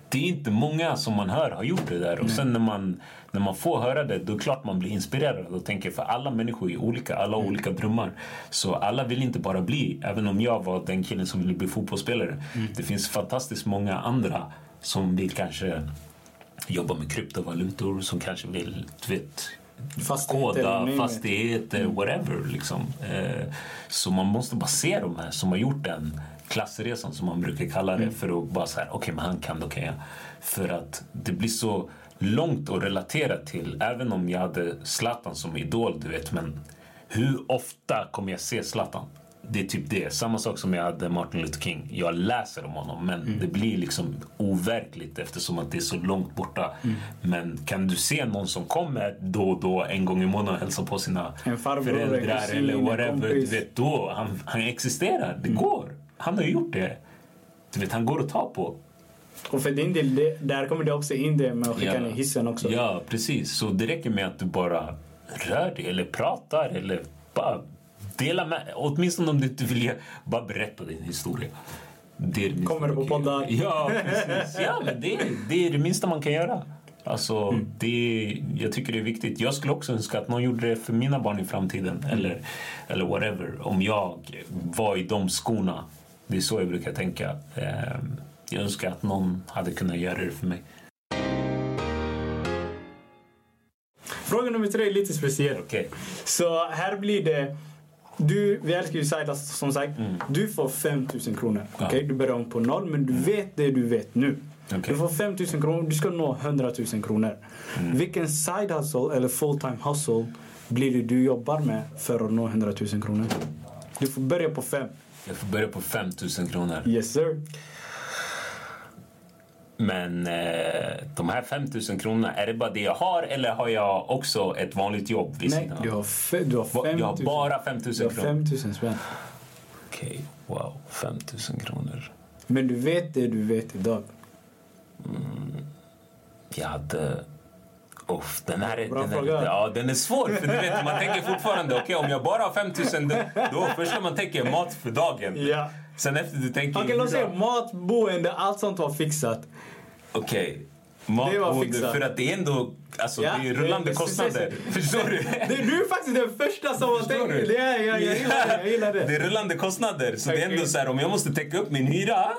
det är inte många som man hör har gjort det där. Och sen när man, när man får höra det, då är det klart man blir inspirerad och tänker för alla människor är olika, alla har olika drömmar. Så alla vill inte bara bli, även om jag var den killen som ville bli fotbollsspelare. Det finns fantastiskt många andra som vill kanske jobba med kryptovalutor, som kanske vill, du vet, Fastigheter, koda fastigheter, whatever. Liksom. Eh, så man måste bara se de här som har gjort den klassresan som man brukar kalla det för att bara säga okej men han kan, då kan jag. För att det blir så långt att relatera till. Även om jag hade Zlatan som idol, du vet. Men hur ofta kommer jag se Zlatan? Det är typ det. Samma sak som jag hade Martin Luther King. Jag läser om honom men det blir liksom overkligt eftersom att det är så långt borta. Men kan du se någon som kommer då och då en gång i månaden och hälsar på sina farbror, föräldrar eller whatever. Du vet, då, han, han existerar. Det går. Han har gjort det. Du vet, han går att ta på. Och för din del, det, där kommer det också in det med att skicka ner hissen också. Ja, precis. Så det räcker med att du bara rör dig eller pratar eller bara dela med Åtminstone om du inte vill, bara berätta din historia. Det är det Kommer på poddar? Ja, precis. Ja, men det, är- det är det minsta man kan göra. Alltså, Mm. det, jag tycker det är viktigt. Jag skulle också önska att någon gjorde det för mina barn i framtiden. Eller, eller whatever. Om jag var i de skorna Det är så jag brukar tänka. Eh, jag önskar att någon hade kunnat göra det för mig. Fråga nummer tre är lite speciell. Okej. Så här blir det... Du, vi älskar ju Saidas som sagt. Du får 5 000 kronor. Mm. Ja. Okej, Du börjar om på noll men du vet det du vet nu. Okej. Du får 5 000 kronor. Du ska nå 100 000 kronor. Mm. Vilken side hustle eller full time hustle blir det du jobbar med för att nå 100 000 kronor? Du får börja på 5. Jag får börja på 5 000 kronor. Yes sir. Men eh, de här 5 000 kronorna, är det bara det jag har eller har jag också ett vanligt jobb vid Nej, sidan du av? har, fe- du har 5 Va- 000. Jag har bara 5 000 Du har kronor? 5 000 spänn. Okej, wow. 5 000 kronor. Men du vet det du vet idag. Jag hade... Uff, den här är, den, fråga. är, ja, den är svår. För du vet, man tänker fortfarande, okej om jag bara har 5 000 då, första man tänker mat för dagen. Ja. Sen efter du tänker... Okej, låt säga mat, boende, allt sånt var fixat. Okej. Mat, Det var boende, fixat. För att det är ändå alltså, Ja, det är rullande det- kostnader. Förstår du? Det, du är faktiskt den första som har tänkt det. Ja, ja, jag gillar det. Jag gillar Det det. är rullande kostnader. Så det är ändå så här, om jag måste täcka upp min hyra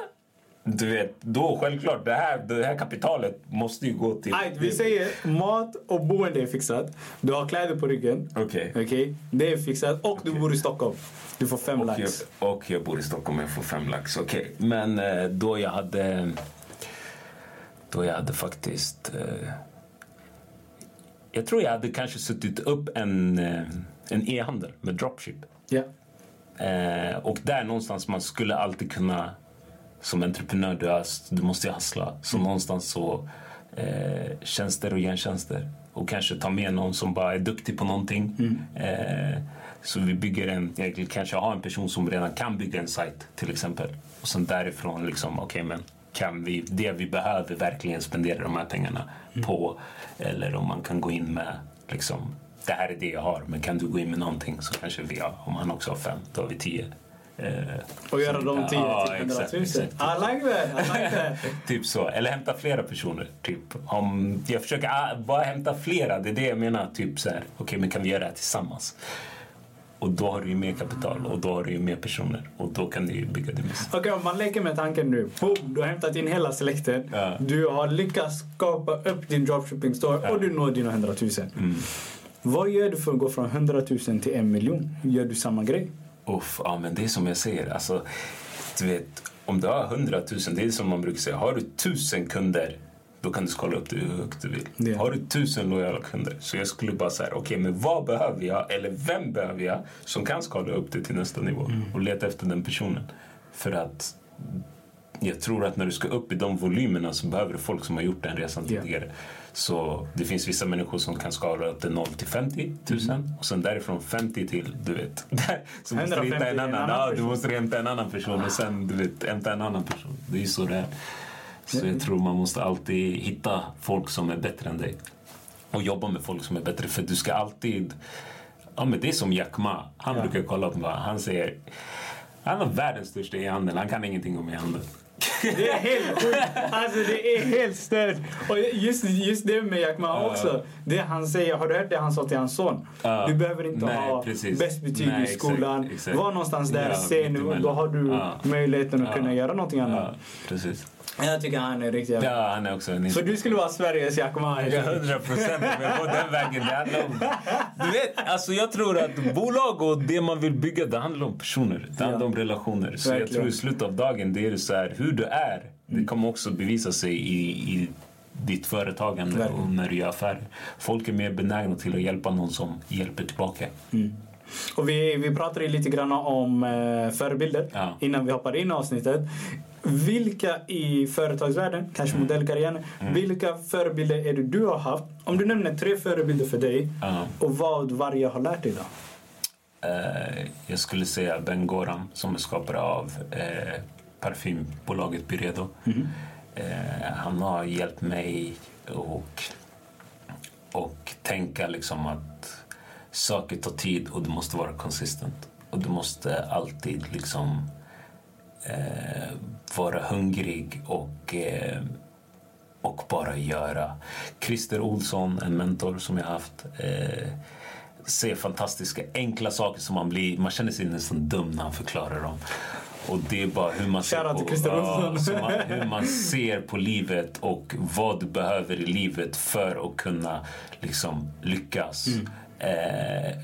du vet, då självklart, det här, det här kapitalet måste ju gå till... Ajt, vi säger mat och boende är fixat. Du har kläder på ryggen. Okej. Okej, det är fixat. Och du bor i Stockholm. Du får fem Och jag, lax. och jag bor i Stockholm och jag får fem lax. Okej. Men eh, då jag hade... Då jag hade faktiskt... Eh, jag tror jag hade kanske suttit upp en, eh, en e-handel med dropship. Ja. Eh, och där någonstans man skulle alltid kunna som entreprenör, du, har, du måste hassla. Så någonstans så eh, tjänster och gentjänster. Och kanske ta med någon som bara är duktig på någonting. Eh, så vi bygger en, jag kanske har en person som redan kan bygga en sajt till exempel. Och sen därifrån liksom, okej men kan vi, det vi behöver verkligen spendera de här pengarna på? Eller om man kan gå in med liksom, det här är det jag har, men kan du gå in med någonting så kanske vi har, om han också har fem, då har vi tio. Eh, Och göra de 10 Ja, till 100 000. exakt, exakt. I like that. I like that. Typ så. Eller hämta flera personer. Typ. Om jag försöker ah, bara hämta flera. Det är det jag menar. Typ så här. Okej, men kan vi göra det här tillsammans? Och då har du ju mer kapital och då har du ju mer personer. Och då kan du ju bygga det mest. Okej, om man leker med tanken nu. Boom, du har hämtat in hela släkten. Ja. Du har lyckats skapa upp din dropshipping store och du når dina 100 000. Mm. Vad gör du för att gå från 100 000 till en miljon? Gör du samma grej? Uff, ja men det är som jag säger. Alltså, du vet, om du har 100 000, det är som man brukar säga. Har du tusen kunder, då kan du skala upp det hur högt du vill. Ja. Har du tusen lojala kunder, så jag skulle bara säga, okej men vad behöver jag, eller vem behöver jag som kan skala upp det till nästa nivå? Och leta efter den personen. För att jag tror att när du ska upp i de volymerna så behöver du folk som har gjort den resan Ja. tidigare. Så det finns vissa människor som kan skala upp till 0 till 50 000 och sen därifrån 50 till, du vet. så måste du 150 hitta en en annan. annan Ja, du måste hämta en annan person och sen du vet, hämta en annan person. Det är ju så det är. Så jag tror man måste alltid hitta folk som är bättre än dig. Och jobba med folk som är bättre. För du ska alltid... Ja, men det är som Jack Ma. Han Ja. brukar kolla på mig. Han säger... Han har världens största e-handel. Han kan ingenting om e-handel. Det är helt sjukt. Alltså det är helt stört. Och just, just det med Jack Ma också. Det han säger, har du hört det han sa till hans son? Ja. Du behöver inte Nej, ha precis. bäst betyg Nej, i exakt, skolan. exakt. Var någonstans där, Ja, se nu. Då har du Ja. möjligheten att kunna göra någonting annat. Precis. Jag tycker han är riktigt jävla... Ja, han är också en Så du skulle vara Sveriges Jack Ma? Ja, hundra procent. Om jag går den vägen. Det handlar om... Du vet, alltså jag tror att bolag och det man vill bygga, det handlar om personer. Det handlar Ja. om relationer. Så jag Verkligen. tror i slutet av dagen, det är så här, hur du är, det kommer också bevisa sig i, i ditt företagande Verkligen. och när du gör affärer. Folk är mer benägna till att hjälpa någon som hjälper tillbaka. Och vi, vi pratade lite grann om eh, förebilder Ja. innan vi hoppade in i avsnittet. Vilka i företagsvärlden, kanske Mm. modellkarriären, vilka förebilder är det du har haft? Om du nämner tre förebilder för dig Ja. och vad varje har lärt dig då? Eh, jag skulle säga Ben Goram som är skapare av eh, parfymbolaget Byredo. Eh, han har hjälpt mig och, och tänka liksom att saker tar tid och du måste vara konsistent. Och du måste alltid liksom eh, vara hungrig och eh, och bara göra. Christer Olsson, en mentor som jag haft, eh, säger fantastiska enkla saker som man blir, man känner sig nästan dum när han förklarar dem. Och det är bara hur man, ser på, ja, man, hur man ser på livet och vad du behöver i livet för att kunna liksom, lyckas. Mm. Eh,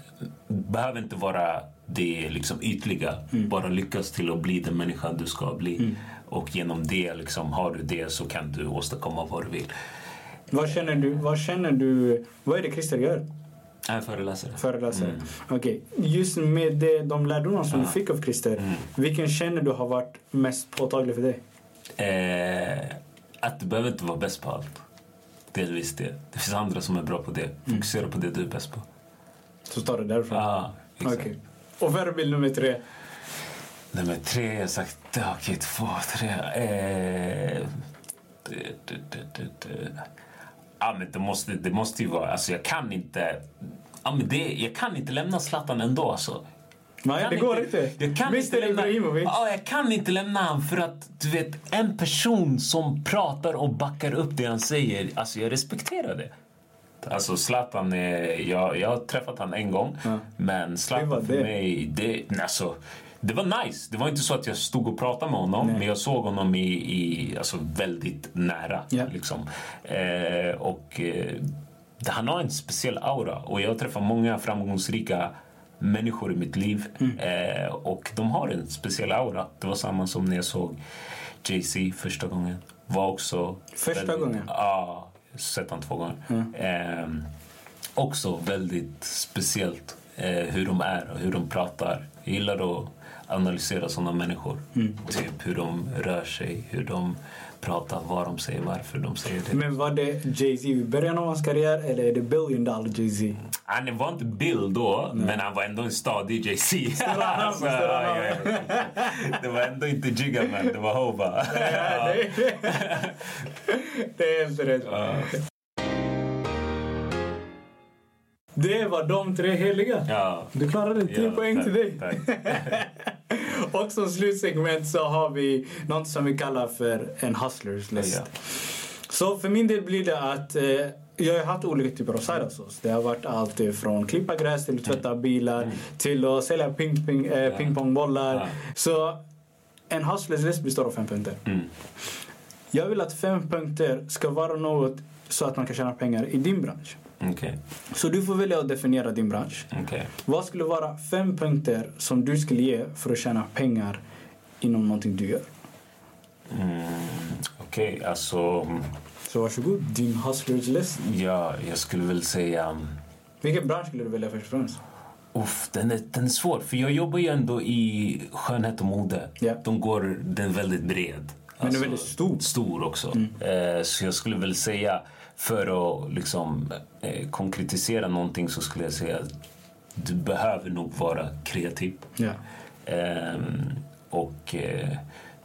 behöver inte vara det liksom, ytliga. Mm. Bara lyckas till att bli den människa du ska bli. Och genom det, liksom, har du det så kan du åstadkomma vad du vill. Vad känner du? Vad känner du? Vad är det Christer gör? Jag är föreläsare. Föreläsare. Mm. Okej. Just med det, de lärdomar som du fick av Christer. Mm. Vilken känner du har varit mest påtaglig för dig? Eh, att du behöver inte vara bäst på allt. Delvis det. Det finns andra som är bra på det. Fokusera på det du är bäst på. Så tar det därifrån. Ah, exakt. Okej. Och förebild nummer tre? Nummer tre, jag har sagt ja, okej, två, tre. Eh, det, det, det. Ja, men det måste, det måste ju vara... Alltså, jag kan inte... Ja, men det, jag kan inte lämna Zlatan ändå. Alltså. Nej, det går inte. Jag kan Mr inte lämna, Ibrahimovic. ja, jag kan inte lämna han för att du vet, en person som pratar och backar upp det han säger, alltså jag respekterar det. Alltså Zlatan, är, jag, jag har träffat han en gång, Ja. men Zlatan för mig, det, alltså, det var nice. Det var inte så att jag stod och pratade med honom, Nej. men jag såg honom i, i alltså, väldigt nära. Ja. Liksom. Eh, och eh, han har en speciell aura och jag träffar många framgångsrika människor i mitt liv Mm. eh, och de har en speciell aura. Det var samma som när jag såg Jay-Z första gången. Var också Första gången? Ja, har sett honom två gånger. Eh, också väldigt speciellt eh, hur de är och hur de pratar. Jag gillar att analysera sådana människor. Typ hur de rör sig, hur de pratar, vad de säger, varför de säger det. Men var det Jay-Z i början av hans karriär eller är det billion dollar Jay-Z? Han var inte Bill då, men han var ändå en stadig JC. Alltså, ja, ja, det var ändå inte Jigga Man, det var Hova. Ja, det, är helt rätt. Det var de tre heliga. Ja. Du klarade 10 Ja, poäng tack, till dig. Och som slutsegment så har vi något som vi kallar för en hustlers list. Ja. Så för min del blir det att eh, jag har haft olika typer av side hustles. Det har varit allt från klippa gräs till att tvätta bilar till att sälja ping, ping, eh, pingpongbollar. Så en hustlers list består av fem punkter. Mm. Jag vill att fem punkter ska vara något så att man kan tjäna pengar i din bransch. Okej, Så du får välja att definiera din bransch. okej. Vad skulle vara fem punkter som du skulle ge för att tjäna pengar inom någonting du gör? Mm, Okej, alltså... Så varsågod, din hustlers list. Ja, jag skulle väl säga... Vilken bransch skulle du välja först och främst? Uff, den, är, den är svår, för jag jobbar ju ändå i skönhet och mode. Ja. De går, den är väldigt bred. Men den är väldigt stor. Stor också. Eh, så jag skulle väl säga, för att liksom, eh, konkretisera någonting så skulle jag säga att du behöver nog vara kreativ. Ja. Ehm, och eh,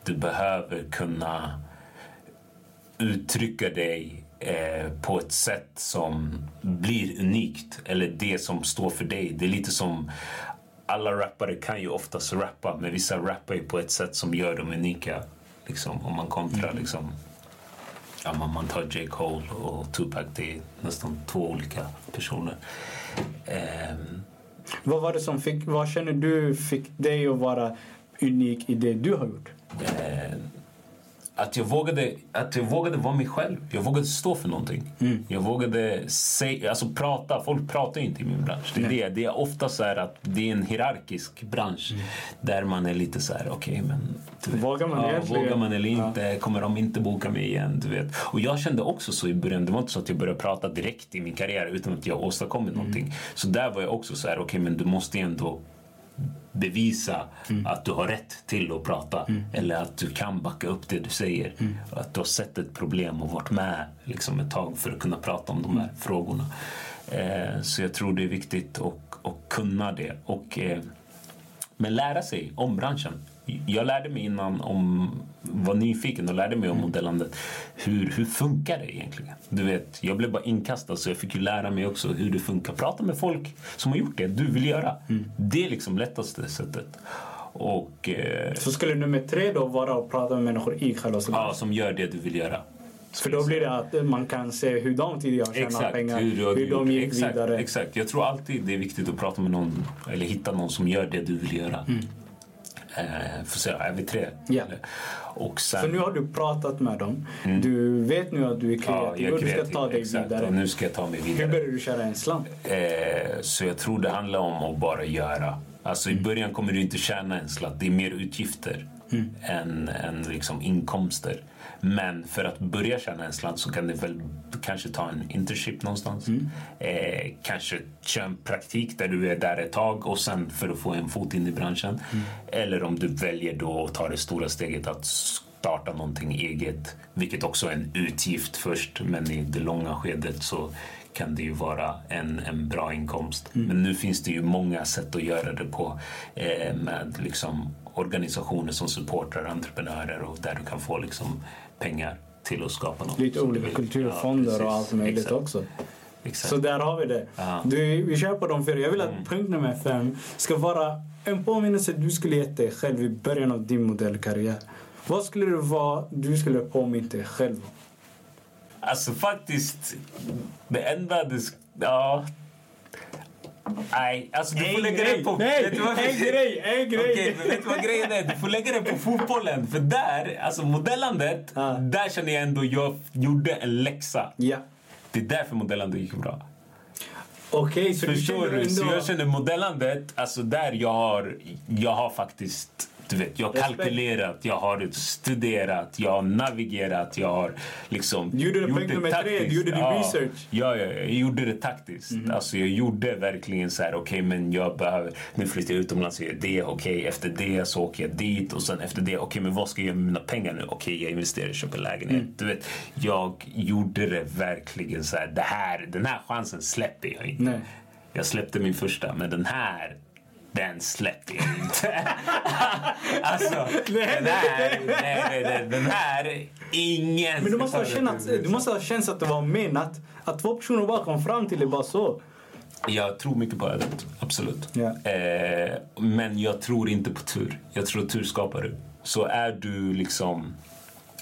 du behöver kunna uttrycka dig eh, på ett sätt som blir unikt. Eller det som står för dig. Det är lite som alla rappare kan ju oftast rappa men vissa rappar ju på ett sätt som gör dem unika. Liksom, om man kontrar liksom. Ja, man, man tar J. Cole och Tupac. Det är nästan två olika personer. Ehm, Vad var det som fick, vad känner du fick dig att vara unik i det du har gjort? Eh, att, jag vågade, att jag vågade vara mig själv. Jag vågade stå för någonting. Jag vågade säga, alltså prata. Folk pratar ju inte i min bransch. Det är, det. Det är ofta så här att det är en hierarkisk bransch där man är lite så här, okej men... du vet, Vågar man ja, egentligen? Vågar man eller Ja. inte? Kommer de inte boka mig igen? Du vet. Och jag kände också så i början. Det var inte så att jag började prata direkt i min karriär utan att jag åstadkommit någonting. Så där var jag också så här, okej men du måste ändå bevisa att du har rätt till att prata eller att du kan backa upp det du säger. Att du har sett ett problem och varit med liksom ett tag för att kunna prata om de här frågorna. Eh, så jag tror det är viktigt att, att kunna det. Och, eh, men lära sig om branschen. Jag lärde mig innan om, var nyfiken och lärde mig om modellandet. Hur, hur funkar det egentligen? Du vet, jag blev bara inkastad så jag fick ju lära mig också hur det funkar. Prata med folk som har gjort det du vill göra. Det är liksom lättaste sättet. Och eh, Så skulle nummer tre då vara att prata med människor i själva ja, som gör det du vill göra. För då blir det att man kan se hur de tidigare tjänat Exakt, pengar, hur, hur, de gick exakt, vidare. Exakt. Jag tror alltid det är viktigt att prata med någon eller hitta någon som gör det du vill göra. Eh, får se, är vi tre? Ja. Och sen, Så nu har du pratat med dem. Du vet nu att du är Mm. ja, kreativ jag är och du ska ta dig exakt, vidare. Och nu ska jag ta mig Hur vidare. börjar du tjäna en slant? Eh, så jag tror det handlar om att bara göra. Alltså Mm. i början kommer du inte tjäna en slant. Det är mer utgifter Mm. än, än liksom inkomster. Men för att börja tjäna en slant så kan du väl kanske ta en internship någonstans. Mm. Eh, kanske köra en praktik där du är där ett tag och sen för att få en fot in i branschen. Mm. Eller om du väljer då att ta det stora steget att starta någonting eget. Vilket också är en utgift först, men i det långa skedet så kan det ju vara en, en bra inkomst. Men nu finns det ju många sätt att göra det på eh, med liksom organisationer som supportar entreprenörer och där du kan få liksom pengar till att skapa något. Lite olika kulturfonder Ja, och allt möjligt Exakt. också. Exakt. Så där har vi det. Ja. Du, vi kör på de fyra. Jag vill att Mm. punkt nummer fem ska vara en påminnelse du skulle gett dig själv i början av din modellkarriär. Vad skulle det vara du skulle påminna dig själv om? Alltså faktiskt, det enda Ja. Nej, alltså du får lägga det på... Nej, vet du vad- en grej, en grej! Okej, men vet du vad grejen är? Du får lägga det på fotbollen. För där, alltså modellandet, Ja. där känner jag ändå jag gjorde en läxa. Ja. Det är därför modellandet gick bra. Okej, så du Förstår du? Så ändå... jag känner modellandet, alltså där jag har, jag har faktiskt du vet, jag har kalkylerat, jag har studerat, jag har navigerat, jag har liksom... Du gjorde det gjort nummer tre, du gjorde din ja, research. Ja, ja, jag gjorde det taktiskt. Alltså jag gjorde verkligen så här, okej men jag behöver, nu flyttar jag utomlands och gör det, okej efter det så åker jag dit och sen efter det, okej men vad ska jag göra med mina pengar nu? Okej jag investerar, köper lägenhet. Du vet, jag gjorde det verkligen så här, det här, den här chansen släpper jag inte. Nej. Jag släppte min första, men den här den släpper jag inte. alltså, den här, nej, nej, nej, den här, ingen Men du måste, ha känt, du måste ha känt att det var menat. Att två personer bara kom fram till det bara så. Jag tror mycket på ödet, absolut. Ja. Eh, men jag tror inte på tur. Jag tror tur skapar du. Så är du liksom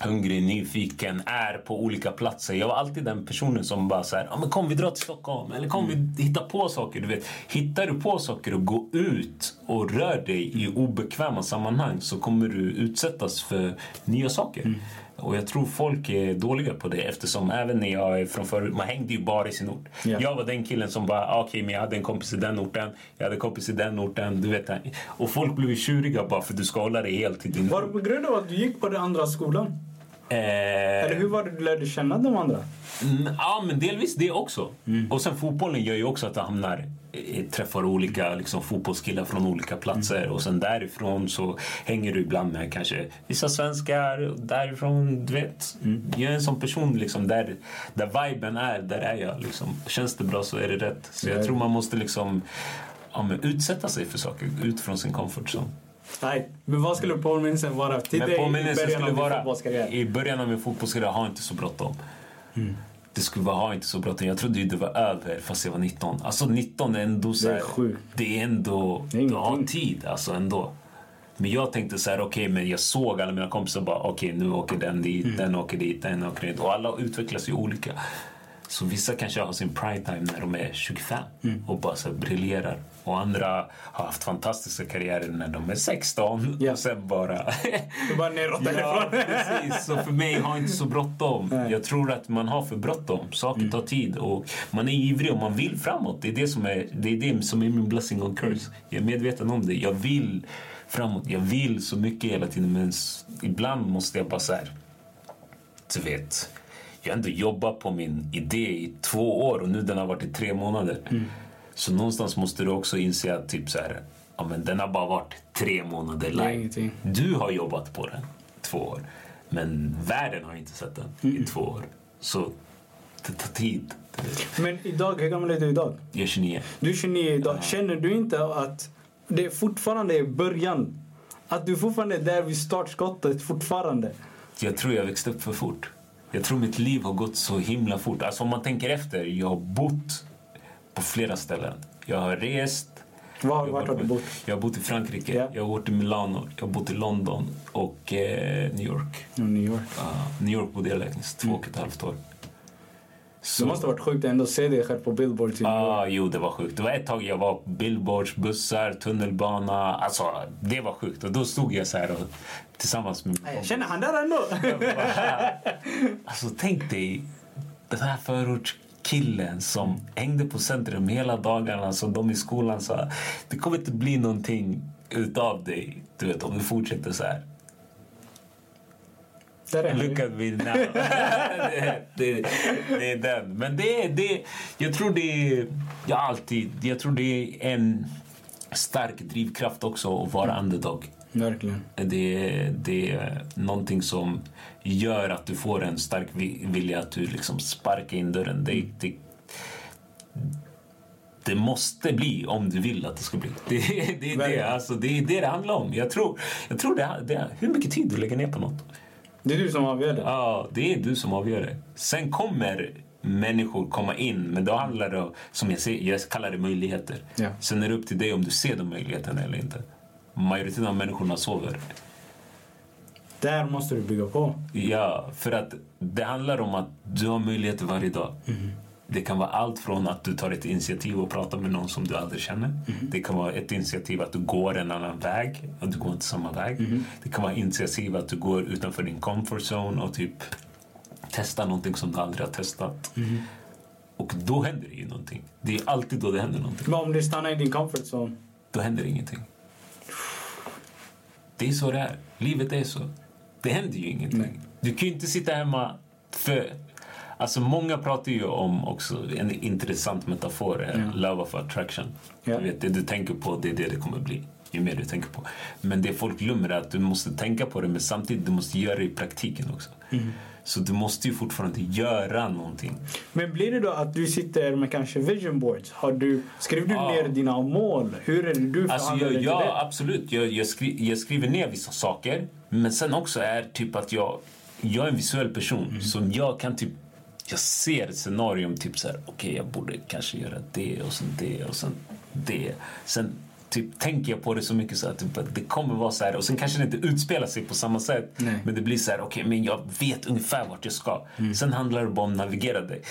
hungrig, nyfiken, är på olika platser. Jag var alltid den personen som bara så här, ah, men kom vi drar till Stockholm eller kom vi hittar på saker. Du vet, hittar du på saker och går ut och rör dig i obekväma sammanhang så kommer du utsättas för nya saker. Och jag tror folk är dåliga på det eftersom även när jag är från förut, man hängde ju bara i sin ort. Ja. Jag var den killen som bara, ah, okej men jag hade en kompis i den orten, jag hade en kompis i den orten, du vet. Och folk blev ju tjuriga bara för att du ska hålla dig helt till din Var det på grund av att du gick på den andra skolan? Eh, Eller hur var det du lärde känna de andra? Mm, Ja, men delvis det också. Och sen fotbollen gör ju också att du hamnar, träffar olika liksom, fotbollskillar från olika platser. Och sen därifrån så hänger du ibland med kanske vissa svenskar. Därifrån, du vet. Jag är en sån person liksom där, där viben är, där är jag. Liksom. Känns det bra så är det rätt. Så jag Ja. tror man måste liksom ja, utsätta sig för saker, ut från sin comfort zone. Nej, men vad skulle påminnelsen vara till Men dig i påminnelsen början skulle av din vara i början av min fotbollskarriär, ha inte så bråttom. Det skulle vara, ha inte så bråttom. Jag trodde ju det var över fast jag var 19. Alltså 19 är ändå så Det är här, sjukt. Det är ändå, Det är du har tid alltså ändå. Men jag tänkte så här, okej men jag såg alla mina kompisar bara, okej nu åker den dit, Mm. den åker dit, den åker dit. Och alla utvecklas ju olika. Så vissa kanske har sin prime time när de är 25 Mm. och bara så här briljerar. Och andra har haft fantastiska karriärer när de är 16 Ja. och sen bara... Bara neråt ja, därifrån. precis. Så för mig har inte så bråttom. Nej. Jag tror att man har för bråttom. Saker tar tid och man är ivrig och man vill framåt. Det är det som är, det är, det som är min blessing och curse. Jag är medveten om det. Jag vill framåt. Jag vill så mycket hela tiden men ibland måste jag bara så här... Du vet, jag har ändå jobbat på min idé i två år och nu den har varit i tre månader. Så någonstans måste du också inse att typ så här, ja, men den har bara varit tre månader live. Du har jobbat på den två år. Men världen har inte sett den i två år. Så det tar tid. Men idag, hur gammal är du idag? Jag är 29. Du är 29 idag. Känner du inte att det fortfarande är början? Att du fortfarande är där vid startskottet fortfarande? Jag tror jag växte upp för fort. Jag tror mitt liv har gått så himla fort. Alltså om man tänker efter. Jag har bott på flera ställen. Jag har rest. Var, Jag vart har du bott? Jag har bott i Frankrike, Ja. jag har bott i Milano, jag har bott i London och eh, New York. I New York. Ja, New York bodde jag längst, två och ett halvt år. Det måste ha varit sjukt ändå att se dig själv på Billboard. Ja, ah, jo det var sjukt. Det var ett tag jag var på billboards, bussar, tunnelbana. Alltså det var sjukt. Och då stod jag så här och, tillsammans med... Jag känner han där ändå. alltså tänk dig den här förortskillen som hängde på Centrum hela dagarna som de i skolan sa det kommer inte bli någonting utav dig du vet, om du fortsätter så här. Look at me now. det, det, det, är den. Men det, det, jag tror det är, jag alltid, jag tror det är en stark drivkraft också att vara underdog. Verkligen. Det, det är någonting som gör att du får en stark vilja att du liksom sparkar in dörren. Det, det, det måste bli om du vill att det ska bli. Det, det, det, det, alltså, det är det det handlar om. Jag tror, jag tror det, det, hur mycket tid du lägger ner på något. Det är du som avgör det? Ja, det är du som avgör det. Sen kommer människor komma in, men då handlar det om, som jag, ser, jag kallar det möjligheter. Ja. Sen är det upp till dig om du ser de möjligheterna eller inte. Majoriteten av människorna sover. Där måste du bygga på. Ja, för att det handlar om att du har möjligheter varje dag. Mm. Det kan vara allt från att du tar ett initiativ och pratar med någon som du aldrig känner. Mm. Det kan vara ett initiativ att du går en annan väg och du går inte samma väg. Mm. Det kan vara initiativ att du går utanför din comfort zone och typ testar någonting som du aldrig har testat. Och då händer det ju någonting. Det är alltid då det händer någonting. Men om du stannar i din comfort zone? Då händer ingenting. Det är så det är. Livet är så. Det händer ju ingenting. Nej. Du kan ju inte sitta hemma för Alltså många pratar ju om också en intressant metafor, ja. love of attraction. Ja. Du vet, det du tänker på, det är det det kommer bli. Ju mer du tänker på. Men det folk glömmer är att du måste tänka på det men samtidigt du måste göra det i praktiken också. Mm. Så du måste ju fortfarande göra någonting. Men blir det då att du sitter med kanske vision boards? Har du, skriver du ja. ner dina mål? Hur är det du alltså, jag, jag, Ja, absolut. Jag, jag, skri, jag skriver ner vissa saker. Men sen också är typ att jag, jag är en visuell person. Mm. Så jag kan typ jag ser ett scenario typ så här, okej okay, jag borde kanske göra det och sen det och sen det. Sen typ tänker jag på det så mycket så att typ, det kommer vara så här och sen kanske det inte utspelar sig på samma sätt. Nej. Men det blir så här, okej okay, men jag vet ungefär vart jag ska. Mm. Sen handlar det bara om att navigera dig.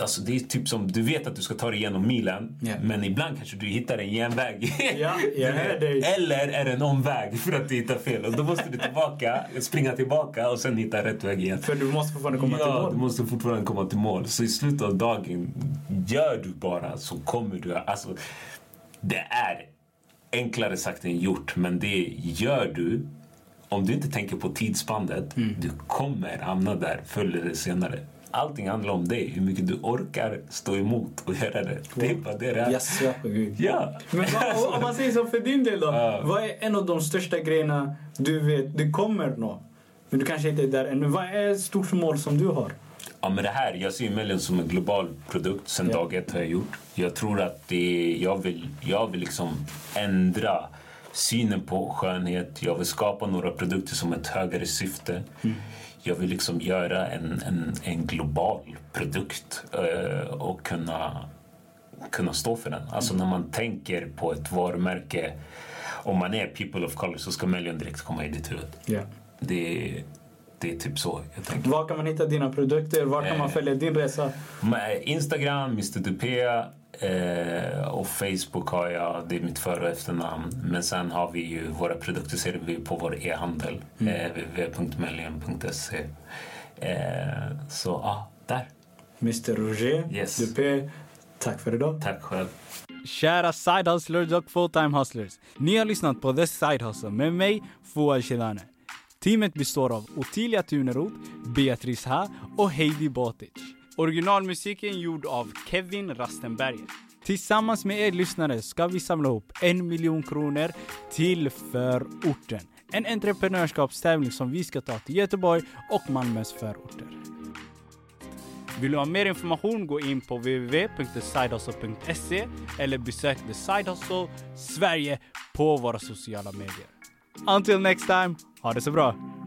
Alltså det är typ som, du vet att du ska ta dig igenom milen yeah. men ibland kanske du hittar en genväg. Ja, Eller är det en omväg för att du hittar fel. Och då måste du tillbaka, springa tillbaka och sen hitta rätt väg igen. För du måste fortfarande komma ja, till mål. Ja, du måste fortfarande komma till mål. Så i slutet av dagen, gör du bara så kommer du... Alltså, det är enklare sagt än gjort, men det gör du om du inte tänker på tidsspannet, mm. du kommer hamna där förr eller senare. Allting handlar om dig, hur mycket du orkar stå emot och göra det. Det är bara det det är. Yes, ja. Men vad, om man säger så för din del då. Uh. Vad är en av de största grejerna du vet du kommer nå? Men du kanske inte är där ännu. Vad är ett stort mål som du har? Ja, men det här, jag ser Melion som en global produkt sen ja. dag ett har jag gjort. Jag tror att det, jag vill, jag vill liksom ändra synen på skönhet. Jag vill skapa några produkter som ett högre syfte. Mm jag vill liksom göra en, en, en global produkt uh, och kunna, kunna stå för den. Alltså när man tänker på ett varumärke, om man är people of color så ska Melion direkt komma i ditt huvud. Yeah. Det, det är typ så jag tänker. Var kan man hitta dina produkter? Var kan man eh, följa din resa? Instagram, Mr Dupea. Eh, och Facebook har jag, det är mitt för och efternamn. Men sen har vi ju våra produkter ser vi på vår e-handel. Mm. Eh, www.melian.se. Eh, så ja, ah, där. Mr Roger yes. Dupé, tack för idag. Tack själv. Kära side hustlers och full-time hustlers. Ni har lyssnat på The Side Hustle med mig, Fouad Shedane. Teamet består av Ottilia Tuneroth, Beatrice Ha och Heidi Botic. Originalmusiken gjord av Kevin Rastenberger. Tillsammans med er lyssnare ska vi samla ihop en miljon kronor till förorten. En entreprenörskapstävling som vi ska ta till Göteborg och Malmös förorter. Vill du ha mer information gå in på www.thesidehustle.se eller besök The Side Hustle Sverige på våra sociala medier. Until next time, ha det så bra!